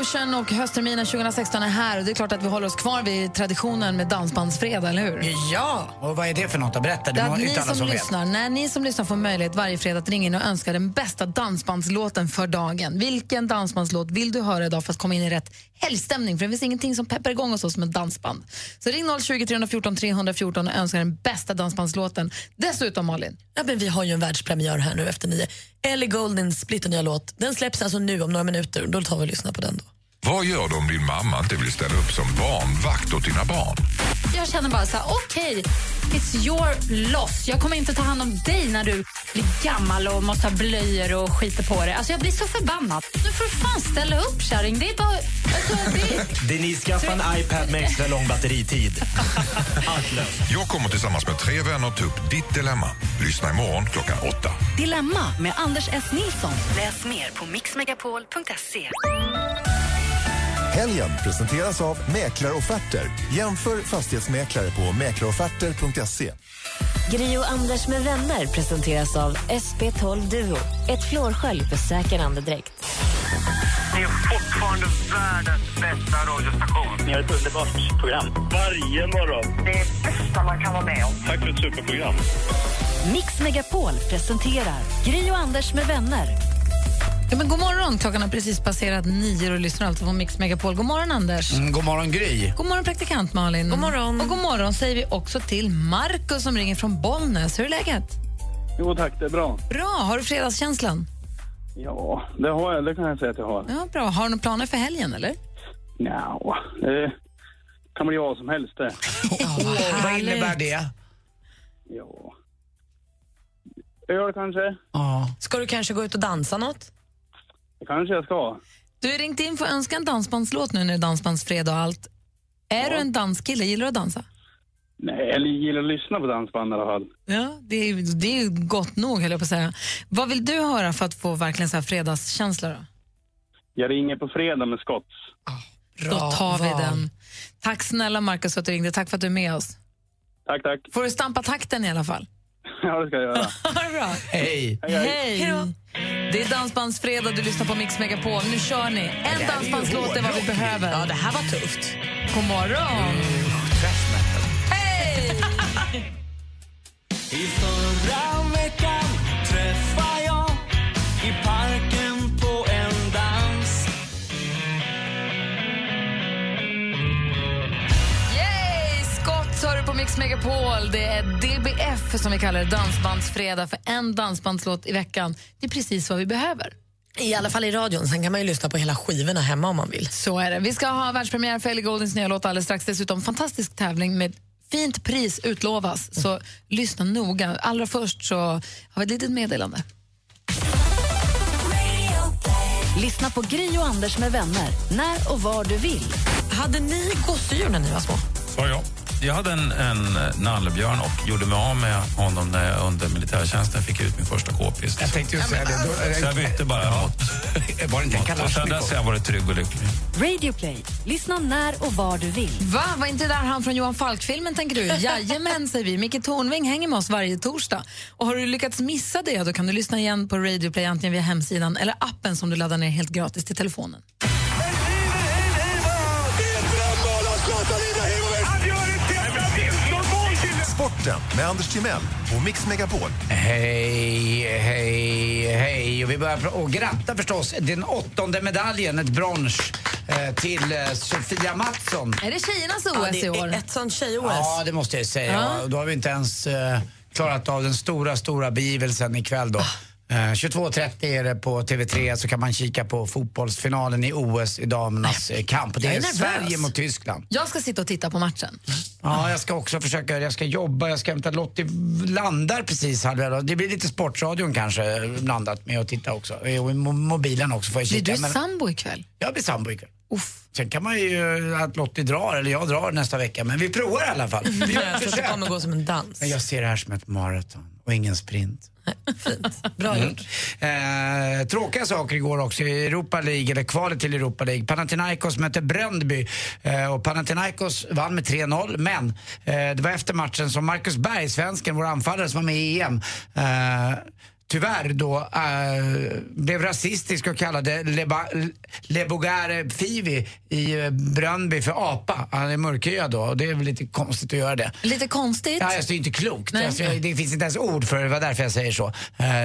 Ocean och höstterminen 2016 är här. Och det är klart att vi håller oss kvar vid traditionen med Dansbandsfredag, eller hur? Ja! Och vad är det för något? Berätta, det Det är var att ni som, som lyssnar, när ni som lyssnar får möjlighet varje fredag att ringa in och önska den bästa dansbandslåten för dagen. Vilken dansbandslåt vill du höra idag för att komma in i rätt helgstämning? För det finns ingenting som peppar igång oss som ett dansband. Så ring 020 314 314 och önska den bästa dansbandslåten. Dessutom, Malin. Ja, men vi har ju en världspremiär här nu efter nio. Ellie Goldings splitternya låt. Den släpps alltså nu om några minuter. Då tar vi och lyssnar på den då. Vad gör du om din mamma inte vill ställa upp som barnvakt åt dina barn? Jag känner bara så här, okej, it's your loss. Jag kommer inte ta hand om dig när du blir gammal och måste ha blöjor och skiter på dig. Alltså jag blir så förbannad. Nu får du fan ställa upp kärring. Det är bara... Alltså, det... Denise, skaffa en iPad med extra lång batteritid. Jag kommer tillsammans med tre vänner ta upp ditt dilemma. Lyssna imorgon klockan åtta. Dilemma med Anders S. Nilsson. Läs mer på mixmegapol.se. Helgen presenteras av Mäklarofferter. Jämför fastighetsmäklare på mäklarofferter.se. Gri och Anders med vänner presenteras av SP12 Duo. Ett flårskölj för säker andedräkt. Ni är fortfarande världens bästa radiostation. Ni har ett underbart program. Varje morgon. Det är bästa man kan vara med om. Tack för ett superprogram. Mix Megapol presenterar Gri och Anders med vänner. Ja, men god morgon, klockan har precis passerat nio och lyssnar alltså på Mix Megapol. God morgon, Anders. Mm, god morgon, Gry. God morgon, praktikant Malin. God morgon. Och god morgon säger vi också till Markus som ringer från Bollnäs. Hur är läget? Jo tack, det är bra. Bra. Har du fredagskänslan? Ja, det har jag. Det kan jag säga att jag har. Ja, bra. Har du några planer för helgen, eller? Nja, det kan bli vad som helst det. Åh, vad innebär det? Ja. Öl kanske? Ja. Ska du kanske gå ut och dansa något? Det kanske jag ska. Du har ringt in för att önska en dansbandslåt nu när det är dansbandsfredag och allt. Är du en danskille? Gillar du att dansa? Nej, jag gillar att lyssna på dansband i alla fall. Ja, det är, det är ju gott nog, höll jag på att säga. Vad vill du höra för att få verkligen så här fredagskänsla? Då? Jag ringer på fredag med Scotts. Då tar vi den. Tack snälla Markus för att du ringde. Tack för att du är med oss. Tack, tack. Får du stampa takten i alla fall? Ja, det ska jag göra. Bra. Hej. Hej! Det är Dansbandsfredag, du lyssnar på Mix Megapol. Nu kör ni. En dansbandslåt är vad vi behöver. Ja, det här var tufft. God morgon! Hej! I förra veckan träffade jag i parken Mix Megapol. Det är DBF som vi kallar det, Dansbandsfredag, för en dansbandslåt i veckan. Det är precis vad vi behöver. I alla fall i radion. Sen kan man ju lyssna på hela skivorna hemma om man vill. Så är det. Vi ska ha världspremiär för Ellie Goldings nya låt alldeles strax. Dessutom fantastisk tävling med fint pris utlovas. Så lyssna noga. Allra först så har vi ett litet meddelande. Lyssna på Gry och Anders med vänner när och var du vill. Hade ni gosedjur när ni var små? Ja, ja. Jag hade en, en nallebjörn och gjorde mig av med honom när jag under militärtjänsten fick ut min första k-pist. Jag tänkte ju säga det. Då, Så jag bytte bara mot... Var det inte en Och sen dess har jag varit trygg och lycklig. Radio Play. Lyssna när och var du vill. Va, var inte där han från Johan Falk-filmen tänker du? Jajamän, säger vi. Micke Tornving hänger med oss varje torsdag. Och har du lyckats missa det, då kan du lyssna igen på Radio Play antingen via hemsidan eller appen som du laddar ner helt gratis till telefonen. Sporten med Anders Timell och Mix Megapol. Hej, hej, hej. Och vi börjar och gratta förstås den åttonde medaljen, ett brons, eh, till eh, Sofia Mattsson. Är det tjejernas OS Ja, det i år? är ett sånt tjej-OS. Ja, det måste jag säga. Ja. Då har vi inte ens eh, klarat av den stora, stora begivelsen ikväll då. Eh, 22.30 är det på TV3 så kan man kika på fotbollsfinalen i OS i damernas eh, kamp. Det är är. Sverige mot Tyskland. Jag ska sitta och titta på matchen. Ja, jag ska också försöka, jag ska jobba, jag ska hämta Lottie landar precis elva. Det blir lite Sportradion kanske blandat med att titta också. Och mobilen också får jag Blir kika. du sambo ikväll? Jag blir sambo ikväll. Uff. Sen kan man ju att Lottie drar, eller jag drar nästa vecka. Men vi provar i alla fall. Vi Jag tror att det kommer gå som en dans. Men jag ser det här som ett maraton och ingen sprint. Bra Mm. gjort. Eh, tråkiga saker igår också i Europa League, eller kvalet till Europa League. Panathinaikos mötte Bröndby eh, och Panathinaikos vann med 3-0. Men eh, det var efter matchen som Marcus Berg, svensken, vår anfallare som var med i EM, eh, tyvärr då eh, blev rasistisk och kallade Lebogare Fivi i eh, Bröndby för apa. Han är mörkhyad då och det är väl lite konstigt att göra det. Lite konstigt. Ja, alltså, det är inte klokt. Alltså, det finns inte ens ord för det, det var därför jag säger så. Eh,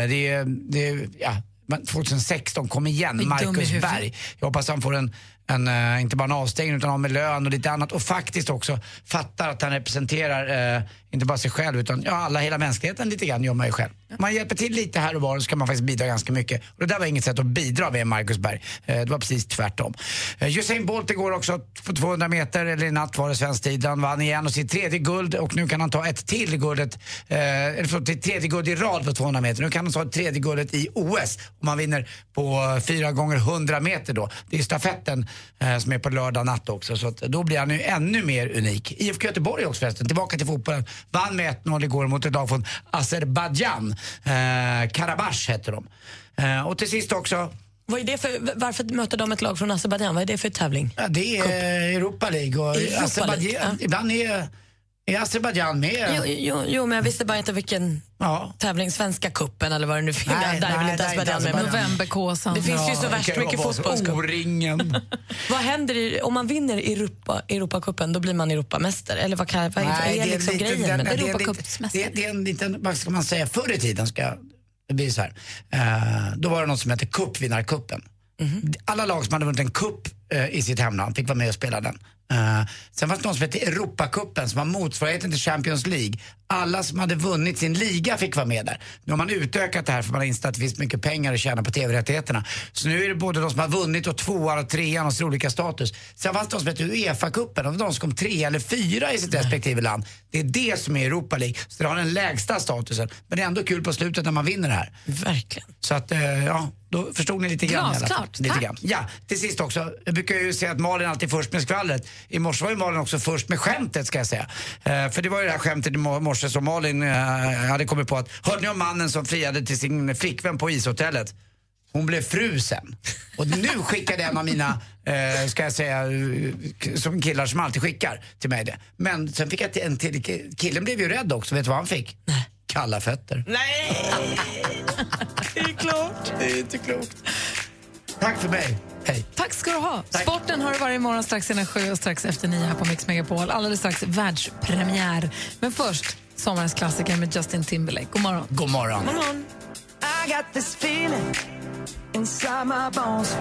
det är, det är, ja, men 2016, kom igen, Marcus. Berg. Jag hoppas han får en, en eh, inte bara en avstängning utan av med lön och lite annat och faktiskt också fattar att han representerar eh, inte bara sig själv utan ja, alla, hela mänskligheten lite grann gör man ju själv. Man hjälper till lite här och var så kan man faktiskt bidra ganska mycket. Och det där var inget sätt att bidra med Marcus Berg. Eh, det var precis tvärtom. Eh, Usain Bolt igår också på 200 meter, eller i natt var det svensk tid. Han vann igen och sitt tredje guld och nu kan han ta ett till guldet, eh, eller förlåt, ett tredje guld i rad på 200 meter. Nu kan han ta ett tredje guldet i OS om han vinner på 4 gånger 100 meter då. Det är stafetten som är på lördag natt också så då blir han ju ännu mer unik. IFK Göteborg också förresten, tillbaka till fotbollen. Vann med 1-0 igår mot ett lag från Azerbajdzjan. Eh, Karabach heter de. Eh, och till sist också Vad är det för, varför möter de ett lag från Azerbajdzjan? Vad är det för tävling? Ja, det är Europa League och Europa League, ja. ibland är, är Azerbajdzjan med. Jo, jo, jo, men jag visste bara inte vilken Ja. tävling, Svenska kuppen eller vad det nu finns. Nej, Där är väl inte det är inte Azerbajdzjan med. Novemberkåsan. Det finns ju så Ja, värst mycket fotbollscup. O-ringen. Vad händer i, om man vinner Europa, Europacupen? Då blir man Europamästare? Eller vad, kan, vad Nej, är det är liksom lite- grejen? den- med Europacupsmästare. Det, det är en liten, vad ska man säga, förr i tiden ska det bli så här. Eh, då var det något som hette cupvinnarcupen. Mhm. Alla lag som hade vunnit en cup eh, i sitt hemland fick vara med och spela den. Eh, sen fanns det något som hette Europacupen som var motsvarigheten till Champions League. Alla som hade vunnit sin liga fick vara med där. Nu har man utökat det här för man har insett att det finns mycket pengar att tjäna på TV-rättigheterna. Så nu är det både de som har vunnit och tvåan och trean och så olika status. Sen fanns det de som hette Uefa-cupen, och de som kom tre eller fyra i sitt respektive land. Det är det som är Europa League. Så det har den lägsta statusen. Men det är ändå kul på slutet när man vinner det här. Verkligen. Så att, eh, ja, då förstod ni lite grann. Glasklart, Lite tack. grann. Ja, till sist också. Jag brukar ju säga att Malin alltid är först med skvallret. I morse var ju Malin också först med skämtet ska jag säga. Eh, för det var ju det här skämtet i mo- morse som Malin eh, hade kommit på att, hörde ni om mannen som friade till sin flickvän på ishotellet? Hon blev fru sen. Och nu skickade en av mina, eh, ska jag säga, eh, som killar som alltid skickar till mig det. Men sen fick jag en till, ki- killen blev ju rädd också, vet du vad han fick? Kalla fötter. Nej! det är klart. Det är inte klokt. Tack för mig. Hej. Tack ska du ha. Sporten har du varje morgon strax innan sju och strax efter nio här på Mix Megapol. Alldeles strax världspremiär. Men först, sommarens klassiker med Justin Timberlake. God morgon. God morgon. I got this feeling inside my bones.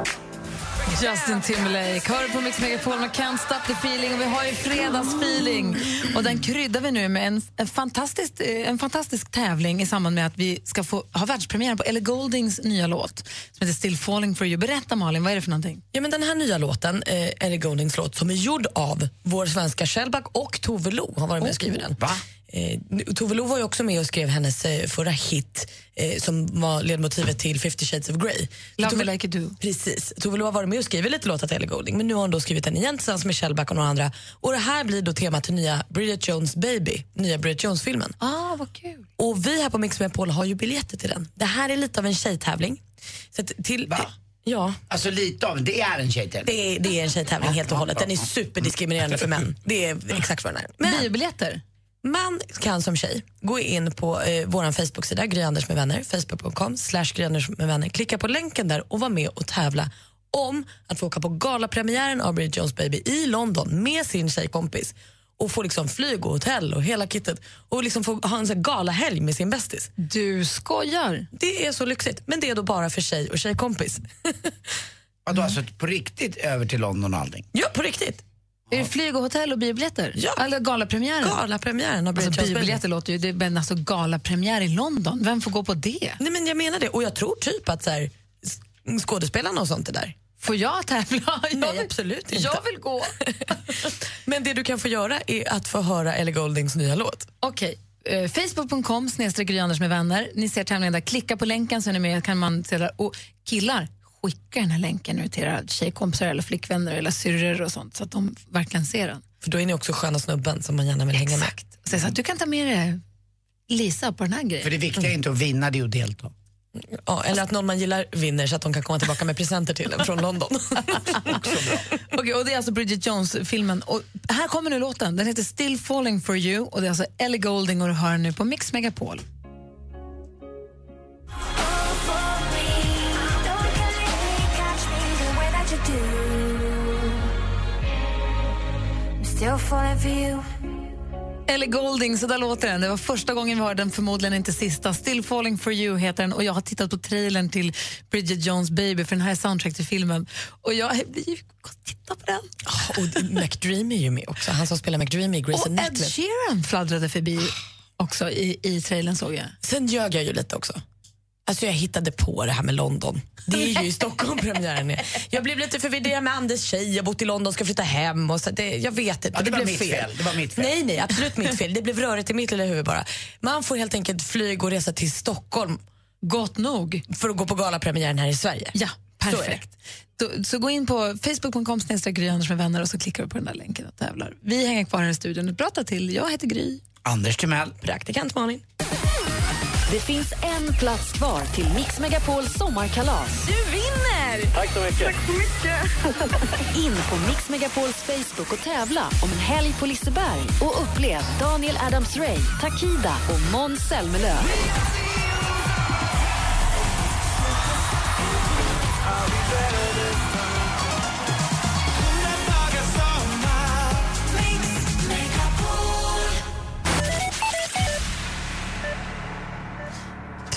Justin Timberlake hör på Mix Megapol med Can't Stop the Feeling och vi har ju fredagsfeeling och den kryddar vi nu med en, en, fantastisk, eh, en fantastisk tävling i samband med att vi ska få ha världspremiär på Ellie Goldings nya låt som heter Still Falling For You. Berätta Malin, vad är det för någonting? Ja, men den här nya låten, eh, Ellie Goldings låt, som är gjord av vår svenska Shellback och Tove Lo har varit med och skrivit den. Va? Eh, Tove Lo var ju också med och skrev hennes eh, förra hit eh, som var ledmotivet till 50 shades of Grey. Love Tove- Me Like You Do. Precis. Tove Lo har varit med och skrivit lite låtar till Ellie Goulding men nu har hon då skrivit den igen tillsammans med Shellback och några andra. Och det här blir då temat till nya Bridget Jones Baby, nya Bridget Jones-filmen. Ah, vad kul. Och vi här på Mix Megapol har ju biljetter till den. Det här är lite av en tjejtävling. Så att till, Va? Ja. Alltså lite av, det är en tjejtävling. Det är, det är en tjejtävling helt och hållet. Den är superdiskriminerande för män. Det är exakt vad den är. Men Biobiljetter? Man kan som tjej gå in på eh, vår Facebook-sida, Gry Anders med vänner, facebook.com slash med vänner. Klicka på länken där och vara med och tävla om att få åka på galapremiären av Bridget Jones Baby i London med sin tjejkompis och få liksom flyg och hotell och hela kittet och liksom få ha en sån galahelg med sin bästis. Du skojar? Det är så lyxigt, men det är då bara för tjej och tjejkompis. Vadå, alltså på riktigt över till London och allting? Ja, på riktigt. Är det flyg och hotell och biobiljetter? Ja. Eller galapremiären? Galapremiären av Alltså, biobiljetter låter ju... Det, men alltså galapremiär i London, vem får gå på det? Nej, men jag menar det. Och jag tror typ att så här, skådespelarna och sånt är där. Får jag tävla? Jag Nej, vill- absolut inte. Jag vill gå. Men det du kan få göra är att få höra Ellie Gouldings nya låt. Okej. Eh, Facebook.com snedstreck med vänner. Ni ser tävlingen där. Klicka på länken så är ni med. Kan man. Och killar, skicka den här länken nu till era tjejkompisar eller flickvänner eller syrror och sånt så att de verkligen ser den. För då är ni också sköna snubben som man gärna vill hänga med. Exakt. Säg så att du kan ta med dig Lisa på den här grejen. För det viktiga är inte att vinna, det är att delta. Ja, eller att någon man gillar vinner så att de kan komma tillbaka med presenter till en från London. Okej, och det är alltså Bridget Jones-filmen. Och här kommer nu låten. Den heter Still falling for you och det är alltså Ellie Goulding och du hör nu på Mix Megapol. Still falling for you. Ellie Goulding, så där låter den. Det var första gången vi hörde den, förmodligen inte sista. Still falling for you heter den och jag har tittat på trailern till Bridget Jones Baby för den här är soundtrack till filmen. Och jag blir ju titta på den. och McDreamy är ju med också. Han som spelar McDreamy i Grace Och Ed. Sheeran fladdrade förbi också i, i trailern såg jag. Sen ljög jag ju lite också. Alltså jag hittade på det här med London. Det är ju i Stockholm premiären är. Jag blev lite förvirrad med Anders tjej, jag bott i London, ska flytta hem. Och så det, jag vet inte, Ja, det var blev mitt fel. Det var mitt fel. Nej, nej, absolut mitt fel. Det blev rörigt i mitt lilla huvud bara. Man får helt enkelt flyg och resa till Stockholm. Gott nog. För att gå på galapremiären här i Sverige. Ja, Så är det. perfekt. Så, så gå in på facebook.com Gry Anders med vänner och så klickar du på den där länken och tävlar. Vi hänger kvar här i studion ett bra till. Jag heter Gry. Anders Timell. Praktikant Malin. Det finns en plats kvar till Mix Megapols sommarkalas. Du vinner! Tack så mycket. Tack så mycket. In på Mix Megapols Facebook och tävla om en helg på Liseberg och upplev Daniel Adams-Ray, Takida och Måns Zelmerlöw.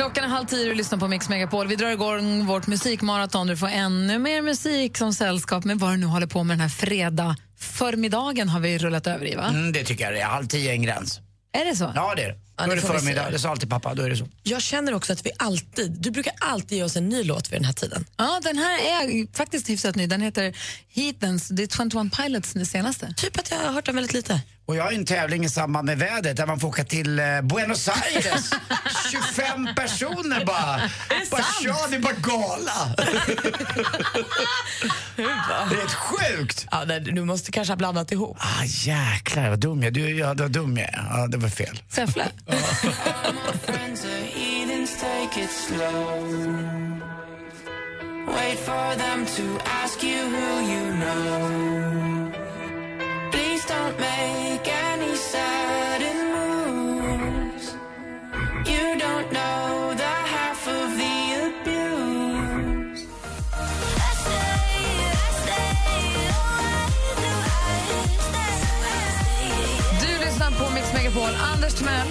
Klockan är halv tio och lyssnar på Mix Megapol. Vi drar igång vårt musikmaraton. Du får ännu mer musik som sällskap med vad du nu håller på med den här fredag förmiddagen har vi rullat över i, va? Mm, det tycker jag. Halv tie är en gräns. Är det så? Ja, det är det. Ja, Då är det förmiddag. Det sa alltid pappa. Då är det så. Jag känner också att vi alltid, du brukar alltid ge oss en ny låt vid den här tiden. Ja, den här är faktiskt hyfsat ny. Den heter Heathens. Det är 21 Pilots, den senaste. Typ att jag har hört den väldigt lite. Och jag har en tävling i samband med vädret där man får åka till eh, Buenos Aires. 25 personer bara. Är det bara kör, det är bara gala. det är helt sjukt. Ja, nej, du måste kanske ha blandat ihop. Ah, jäklar vad dum jag du, ja, vad dum jag är. Ja, det var fel. Säffle. Friends are heathens, take it slow. Wait for them to ask you who you know. Please don't make any sudden moves. You don't know Megapol. Anders Timell,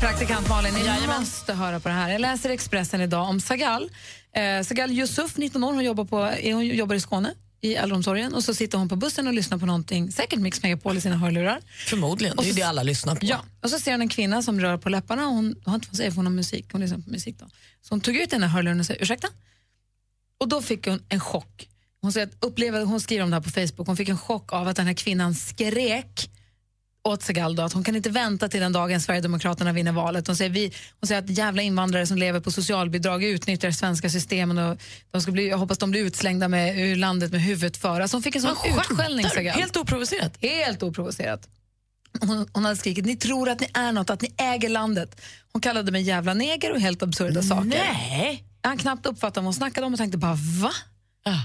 praktikant Malin, ni måste höra på det här. Jag läser Expressen idag om Sagal. Eh, Sagal Yusuf, 19 år, hon jobbar, på, eh, hon jobbar i Skåne i äldreomsorgen och så sitter hon på bussen och lyssnar på någonting, säkert Mix Megapol i sina hörlurar. Förmodligen, det är det alla lyssnar på. Ja, och så ser hon en kvinna som rör på läpparna och hon har inte fått säga för hon musik, hon lyssnar på musik då. Så hon tog ut den här hörluren och sa ursäkta? Och då fick hon en chock. Hon, säger att uppleva, hon skriver om det här på Facebook, hon fick en chock av att den här kvinnan skrek åt Segal att hon kan inte vänta till den dagen Sverigedemokraterna vinner valet. Hon säger, vi, hon säger att jävla invandrare som lever på socialbidrag utnyttjar svenska systemen och de ska bli, jag hoppas de blir utslängda med, ur landet med huvudet för. Alltså hon fick en sån utskällning. Helt oprovocerat? Helt oprovocerat. Hon, hon hade skrikit, ni tror att ni är något, att ni äger landet. Hon kallade mig jävla neger och helt absurda saker. Nej. Han knappt uppfattade vad hon snackade om och tänkte bara va?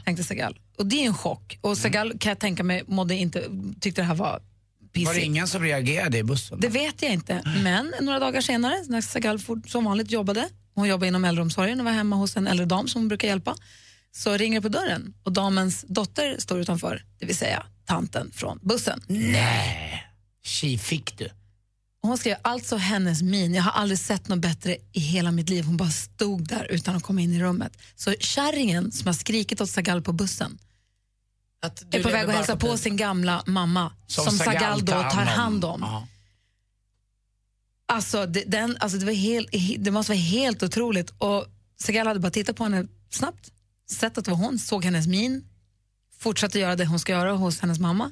Tänkte Segal. Och det är en chock. Och Segal kan jag tänka mig mådde inte, tyckte det här var. Var det ingen som reagerade i bussen? Det vet jag inte. Men några dagar senare, när Sagal som vanligt jobbade, hon jobbade inom äldreomsorgen och var hemma hos en äldre dam som hon brukar hjälpa, så ringer det på dörren och damens dotter står utanför, det vill säga tanten från bussen. Nej, tji fick du. Hon skrev alltså hennes min, jag har aldrig sett något bättre i hela mitt liv. Hon bara stod där utan att komma in i rummet. Så kärringen som har skrikit åt Sagal på bussen är på väg att hälsa på på sin gamla mamma som, Sagal då tar hand om. Alltså, det, den, alltså det, var helt, det måste vara helt otroligt. Och Segal hade bara tittat på henne snabbt, sett att det var hon, såg hennes min, fortsatte göra det hon ska göra hos hennes mamma.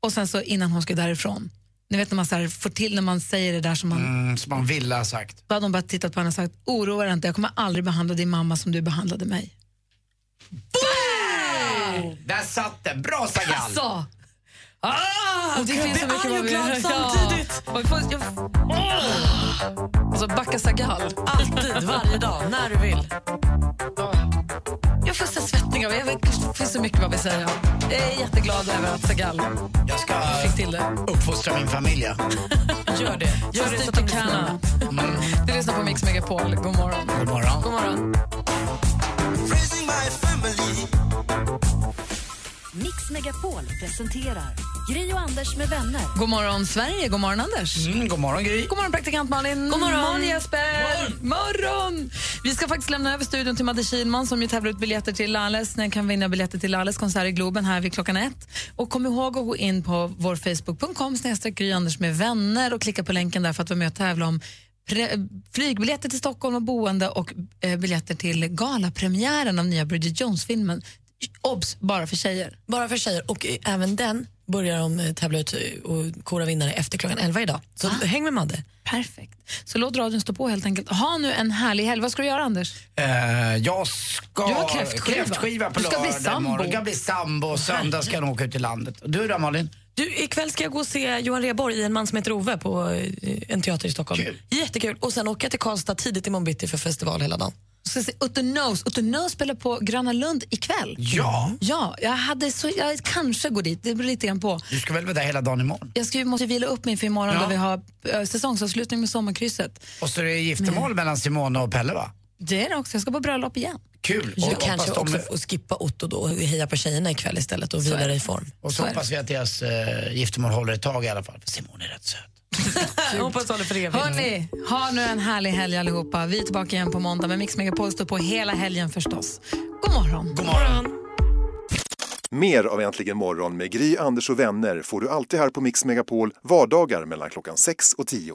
Och sen så innan hon skulle därifrån, ni vet när man så här, får till när man säger det där som man... Mm, som man ville ha sagt. Då hade hon bara tittat på henne och sagt, oroa dig inte, jag kommer aldrig behandla din mamma som du behandlade mig. Där satt den. Bra Sagal! Alltså! Ah, det finns så mycket arg och glad Ja. samtidigt. Och får- jag- Åh! Och så backa Sagal. Alltid, varje dag, när du vill. Jag får så svettningar. Jag vet- Det finns så mycket vad vi säger. Jag är jätteglad över att Sagal Jag ska fick till det. uppfostra min familj. Gör det. Gör det så att de Tärna. Du lyssnar på Mix Megapol. God morgon. God morgon. God morgon. Mix Megapol presenterar Gry och Anders med vänner. God morgon, Sverige. God morgon, Anders. Mm, god morgon Gry. God morgon, praktikant Malin. God morgon. Jesper. Morgon. Vi ska faktiskt lämna över studion till Madde Kihlman som ju tävlar ut biljetter till Lales. Ni kan vinna biljetter till Lales konsert i Globen här vid klockan ett. Och kom ihåg att gå in på vår facebook.com Gry Anders med vänner och klicka på länken där för att vara med och tävla om pre- flygbiljetter till Stockholm och boende och eh, biljetter till galapremiären av nya Bridget Jones-filmen. Obs! Bara för tjejer. Bara för tjejer. Och eh, även den börjar de eh, tävla ut eh, och kora vinnare efter klockan 11 idag. Så häng med Madde. Perfekt. Så låt radion stå på helt enkelt. Ha nu en härlig helg. Vad ska du göra, Anders? Eh, jag ska... Du har kräftskiva. kräftskiva på Du ska bli sambo. Jag ska bli sambo och söndag ska jag åka ut i landet. Och du då Malin? Du, ikväll ska jag gå och se Johan Rheborg i En man som heter Ove på eh, en teater i Stockholm. Jättekul. Och sen åker jag till Karlstad tidigt imorgon bitti för festival hela dagen. ska se Utter Nose. Utter Nose spelar på Gröna Lund ikväll. Ja. Ja, jag, hade så, jag kanske går dit. Det beror lite grann på. Du ska väl vara där hela dagen imorgon? Jag ska, måste vila upp mig för imorgon Ja. då vi har äh, säsongsavslutning med Sommarkrysset. Och så är det giftermål mellan Simone och Pelle va? Det är det också. Jag ska på bröllop igen. Kul! Du Och kanske de- också får skippa Otto då och heja på tjejerna ikväll istället och Så vila dig i form. Och så hoppas vi att deras uh, giftermål håller ett tag i alla fall. För Simone är rätt söt. Hoppas håller för evigt. Hörni, ha nu en härlig helg allihopa. Vi är tillbaka igen på måndag med Mix Megapol står på hela helgen förstås. God morgon. God morgon. Mer av Äntligen morgon med Gry, Anders och vänner får du alltid här på Mix Megapol vardagar mellan klockan 6 och 10.